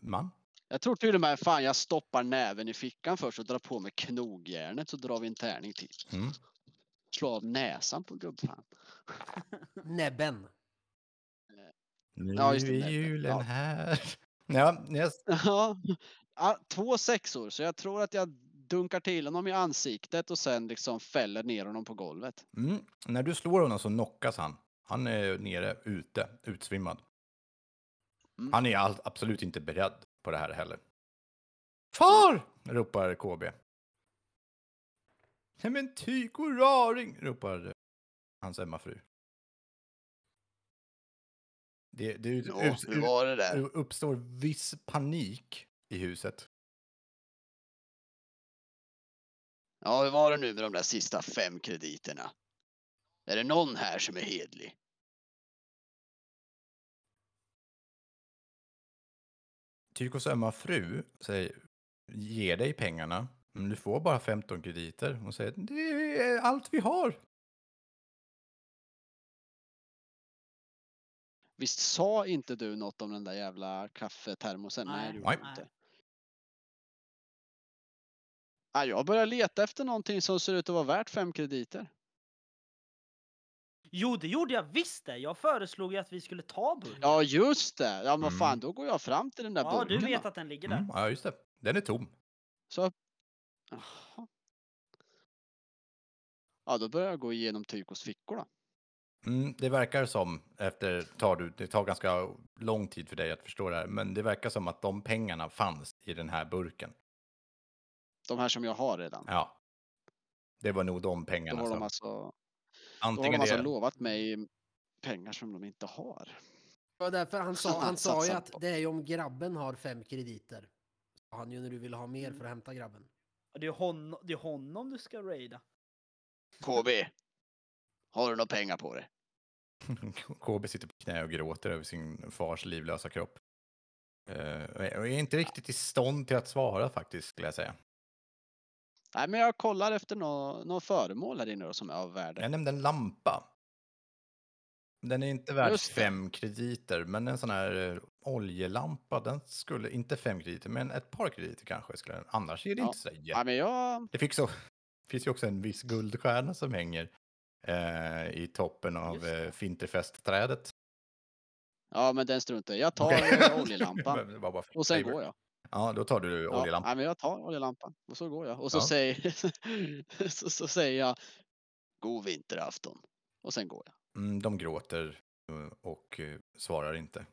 man. Jag tror till och med fan jag stoppar näven i fickan först och drar på mig knogjärnet så drar vi en tärning till. Mm. Slå av näsan på gubbfan. [laughs] Näbben. Nu Ja, just det, är julen Ja. här. [laughs] Ja, [laughs] Ja, ja, två sexor så jag tror att jag dunkar till honom i ansiktet och sen liksom fäller ner honom på golvet. mm, när du slår honom så knockas han. Han är nere ute, utsvimmad. Mm. Han är all, absolut inte beredd på det här heller. Far! ropar KB. Nej men Tyko raring! ropar hans hemmafru. Det, det ut, Ja, ut, hur var det där? uppstår viss panik i huset. Ja, hur var det nu med de där sista fem krediterna? Är det någon här som är hedlig? Tykos ömma fru säger, ger dig pengarna, men du får bara 15 krediter. Hon säger, det är allt vi har. Visst sa inte du något om den där jävla kaffetermosen? Nej. Nej, du Nej. inte. Ja, jag börjar leta efter någonting som ser ut att vara värt fem krediter. Jo, det gjorde jag visst det. Jag föreslog ju att vi skulle ta burken. Ja, just det. Ja, men Mm. fan, då går jag fram till den där Ja, burken. du vet då. att den ligger där. Mm, ja, just det. Den är tom. Så... Jaha. Ja, då börjar jag gå igenom Tykos fickor då. Mm, det verkar som, efter, tar du, det tar ganska lång tid för dig att förstå det här, men det verkar som att de pengarna fanns i den här burken. De här som jag har redan. Ja. Det var nog de Då pengarna har de som... alltså, då har antingen de alltså det... lovat mig pengar som de inte har. Det var därför han sa, Han sa ju [laughs] att det är ju om grabben har fem krediter. Han ju när du ville ha mer för att hämta grabben. Det är, honom, det är honom du ska raida. KB, har du några pengar på dig? [laughs] KB sitter på knä och gråter över sin fars livlösa kropp. Eh, och är inte riktigt i stånd till att svara faktiskt, skulle jag säga. Nej, men jag kollar efter något nå föremål här inne då som är av värde. Jag nämnde en lampa. Den är inte värd Just det. fem krediter, men en sån här eh, oljelampa, den skulle, inte fem krediter, men ett par krediter kanske. Skulle, den- annars är det Ja. inte så jätte... Ja, men jag... Det fick så, finns ju också en viss guldstjärna som hänger eh, i toppen av Just det. eh, Finterfestträdet. Ja, men den struntar jag i. Jag tar Okej. eh, [laughs] oljelampan Det var bara för och sen flavor. går jag. Ja, då tar du Ja, oljelampan. nej, men jag tar oljelampan och så går jag. Och så, Ja. säger, [laughs] så, så säger jag God vinterafton. Och sen går jag. Mm, de gråter eh, och eh, svarar inte,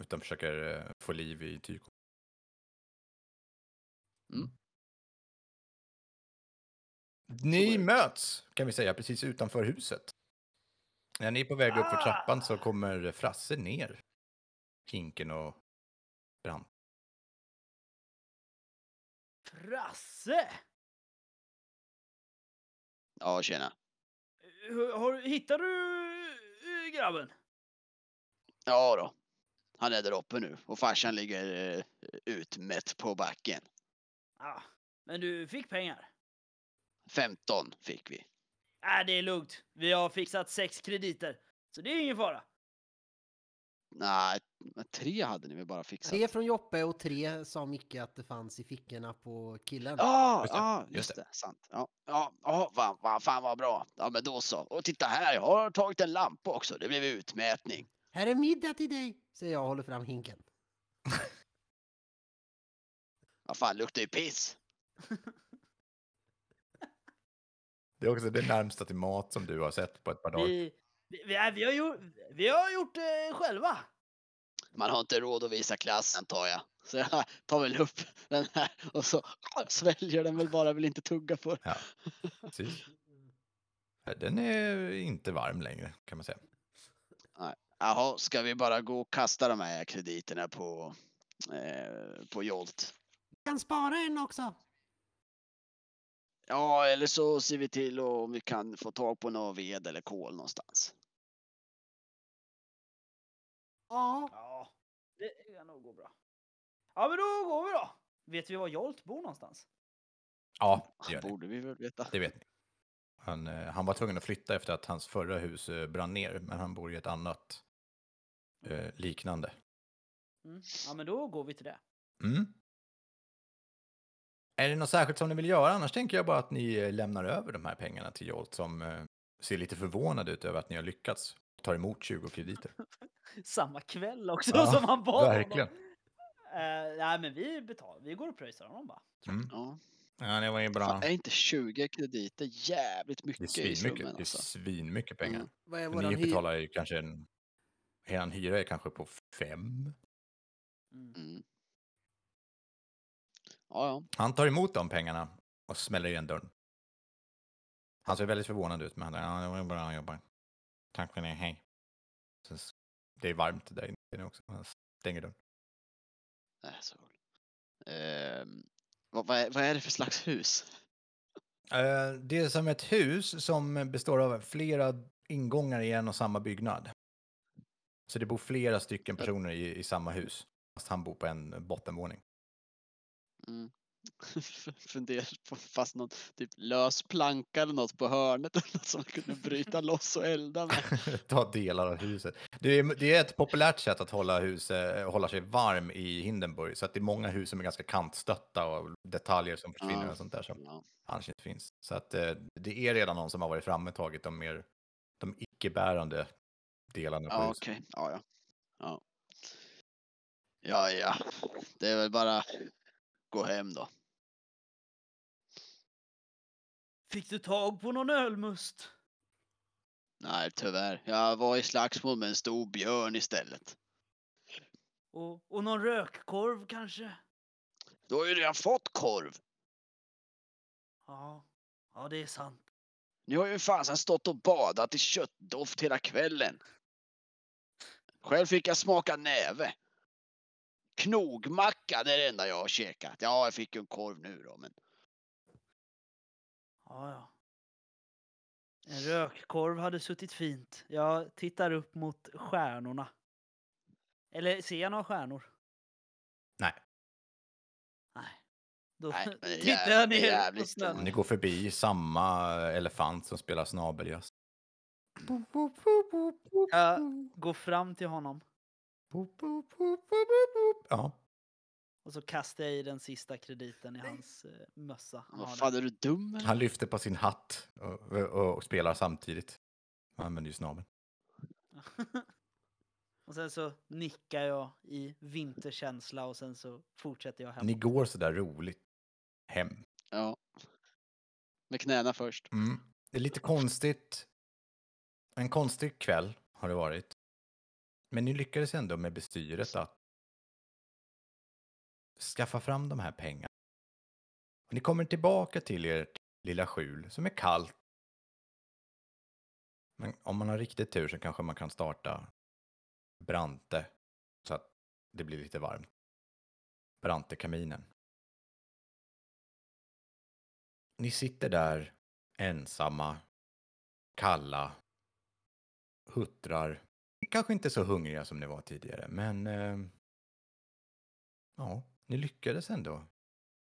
utan försöker eh, få liv i Tyko. Mm. Ni möts, kan vi säga, precis utanför huset. När ni är på väg upp för trappan så kommer Frasse ner. Hinken och brant. Frasse! Ja, tjena. Har, hittar du eh, grabben? Ja då. Han är där uppe nu och farsan ligger eh, utmätt på backen. Ja, men du fick pengar. 15 fick vi. Äh, det är lugnt. Vi har fixat sex krediter. Så det är ingen fara. Nej, tre hade ni väl bara fixat? Tre från Joppe och tre sa Micke att det fanns i fickorna på killen. Ja, Just det, ja, just just det. Sant. Ja, ja, ja fan, fan, fan vad bra. Ja, men då så. Och titta här, jag har tagit en lampa också. Det blev utmätning. Här är middag till dig, säger jag och håller fram hinken. [laughs] Vad fan, luktar ju piss. [laughs] Det är också det närmsta till mat som du har sett på ett par dagar. Vi, vi, vi, vi, har, gjort, vi har gjort det själva. Man har inte råd att visa klass antar jag. Så jag [laughs] tar väl upp den här och så [laughs] sväljer den väl bara, vill inte tugga på den. Precis. Den är inte varm längre kan man säga. Jaha, ska vi bara gå och kasta de här krediterna på, eh, på Jolt? Kan spara en också. Ja, eller så ser vi till om vi kan få tag på någon ved eller kol någonstans. Ja, Ja, det kan nog gå bra. Ja, men då går vi då. Vet vi var Jolt bor någonstans? Ja, det gör ni. Borde vi väl veta. Det vet ni. Han, eh, han var tvungen att flytta efter att hans förra hus eh, brann ner, men han bor i ett annat eh, liknande. Mm. Ja, men då går vi till det. Mm. Är det något särskilt som ni vill göra? Annars tänker jag bara att ni eh, lämnar över de här pengarna till Jolt som eh, ser lite förvånad ut över att ni har lyckats ta emot 20 krediter. [laughs] Samma kväll också Ja, som han bad verkligen. honom. Uh, nej, men vi betalar. Vi går och pröjsar honom bara. Mm. Ja. Ja, det var ju bra. Fan, är inte 20 krediter jävligt Det är mycket i svinmycket, det är alltså? svinmycket pengar. Mm. vad är Men våran ni hyra? betalar ju kanske en... Er hyra är kanske på fem. Mm. Mm. Ja, ja. Han tar emot de pengarna och smäller igen dörren. Han ser väldigt förvånad ut, men han ja, det var bra jobbat. Tack för det, hej. Det är varmt där inne också. Han stänger dörren. Det är så. Ehm, vad, vad, är, vad är det för slags hus? Eh, Det är som ett hus som består av flera ingångar i en och samma byggnad. Så det bor flera stycken personer i, i samma hus. Fast han bor på en bottenvåning. Mm. [laughs] Funderar på fast någon typ lös planka eller något på hörnet [laughs] eller något som man kunde bryta [laughs] loss och elda med. Ta delar av huset. Det är, det är ett populärt sätt att hålla, huset, hålla sig varm i Hindenburg. Så att det är många hus som är ganska kantstötta och detaljer som försvinner Ja. och sånt där som Ja. annars inte finns. Så att eh, det är redan någon som har varit framme och tagit de mer de icke-bärande delarna på Ja, huset. okej. Ja, ja. Ja. Ja, ja. Det är väl bara gå hem då. Fick du tag på någon ölmust? Nej, tyvärr. Jag var i slagsmål med en stor björn istället. Och, och någon rökkorv kanske? Du har ju redan fått korv. Ja, ja det är sant. Ni har ju fasen stått och badat i köttdoft hela kvällen. Själv fick jag smaka näve. Knogmacka, det är det enda jag har käkat. Ja, jag fick ju en korv nu då, men Ja, ja. En rökkorv hade suttit fint. Jag tittar upp mot stjärnorna. Eller ser jag några stjärnor? Nej. Nej. Då Nej, [laughs] tittar jag ner på snön. Ni går förbi samma elefant som spelar snabeljazz. Jag går fram till honom Ja, och så kastar jag i den sista krediten i hans eh, mössa. Vad fan är du dum eller? han lyfter på sin hatt och, och, och spelar samtidigt. Han använder ju snabeln. [laughs] och sen så nickar jag i vinterkänsla och sen så fortsätter jag hem. Ni går så där roligt hem. Ja. Med knäna först. Mm. Det är lite konstigt. En konstig kväll har det varit. Men ni lyckades ändå med bestyret att skaffa fram de här pengarna. Och ni kommer tillbaka till ert lilla skjul som är kallt. Men om man har riktigt tur så kanske man kan starta Brante så att det blir lite varmt. Brante-kaminen. Ni sitter där ensamma, kalla, huttrar. Kanske inte så hungriga som ni var tidigare, men eh, ja, ni lyckades ändå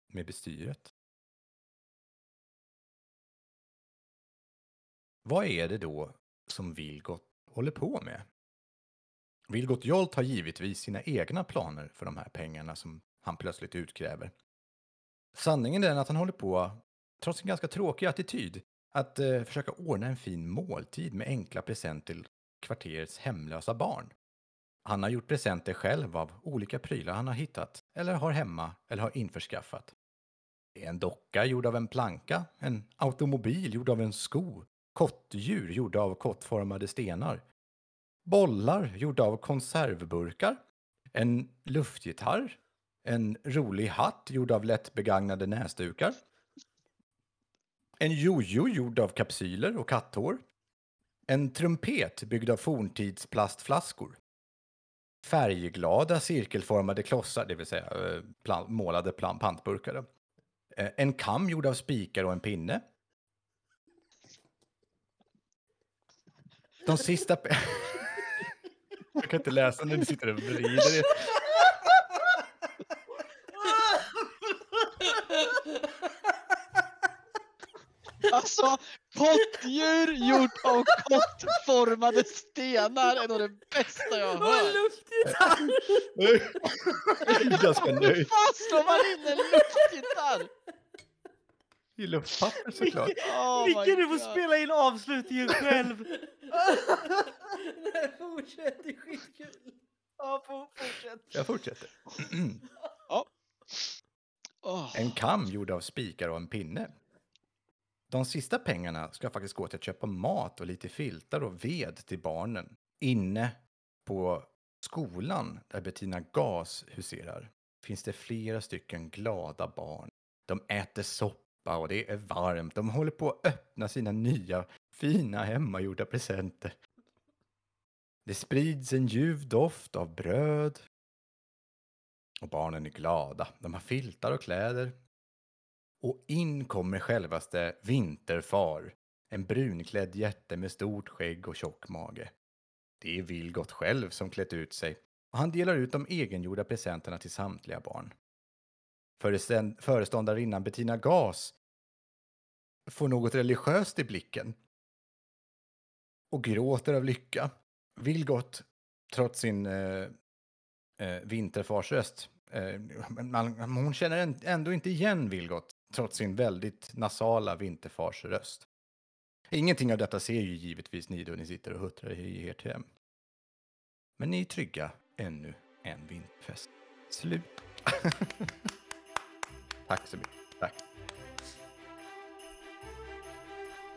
med bestyret. vad är det då som Vilgot håller på med? Vilgot Jolt har givetvis sina egna planer för de här pengarna som han plötsligt utkräver. Sanningen är den att han håller på, trots en ganska tråkig attityd, att eh, försöka ordna en fin måltid med enkla presenter kvarterets hemlösa barn. Han har gjort presenter själv av olika prylar han har hittat, eller har hemma, eller har införskaffat. Det är en docka gjord av en planka, en automobil gjord av en sko, kottdjur gjorda av kottformade stenar, bollar gjorda av konservburkar, en luftgitarr, en rolig hatt gjord av lätt begagnade näsdukar, en jojo gjord av kapsyler och katthår, en trumpet byggd av forntidsplastflaskor, färgglada cirkelformade klossar, det vill säga eh, plan, målade plan, pantburkar. Eh, en kam gjord av spikar och en pinne. De sista... [laughs] Jag kan inte läsa när du sitter och vrider. er. Alltså, kottdjur gjort av kottformade stenar är nog det bästa jag har hört. luftgitarr! Jag är ganska Hur nöjd. fan slår man in en luftgitarr? I luftpapper såklart. [laughs] Oh Micke, du får God. spela in avslutningen själv. Nej, fortsätt, det är skitkul. Ja, fortsätt. Jag fortsätter. Åh, En kam gjord av spikar och en pinne. De sista pengarna ska faktiskt gå till att köpa mat och lite filtar och ved till barnen. Inne på skolan där Bettina Gas huserar finns det flera stycken glada barn. De äter soppa och det är varmt. De håller på att öppna sina nya fina hemmagjorda presenter. Det sprids en ljuv doft av bröd. Och barnen är glada. De har filtar och kläder. Och in kommer självaste Vinterfar. En brunklädd jätte med stort skägg och tjock mage. Det är Vilgot själv som klätt ut sig och han delar ut de egengjorda presenterna till samtliga barn. Föreståndarinnan Bettina Gas får något religiöst i blicken och gråter av lycka. Vilgot, trots sin eh, eh, vinterfarsröst, eh, man, hon känner ändå inte igen Vilgot, trots sin väldigt nasala vinterfarsröst. Ingenting av detta ser ju givetvis ni då ni sitter och huttrar i ert hem. Men ni är trygga ännu en vinterfest. Slut. [laughs] Tack så mycket. Tack.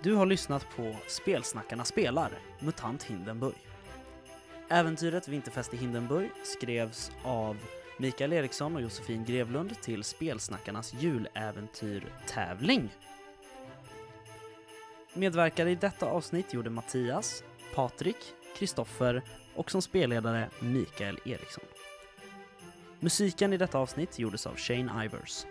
Du har lyssnat på Spelsnackarna spelar, MUTANT Hindenburg. Äventyret Vinterfest i Hindenburg skrevs av Mikael Eriksson och Josefin Grevlund till Spelsnackarnas juläventyr-tävling. Medverkade i detta avsnitt gjorde Mattias, Patrik, Kristoffer och som spelledare Mikael Eriksson. Musiken i detta avsnitt gjordes av Shane Ivers.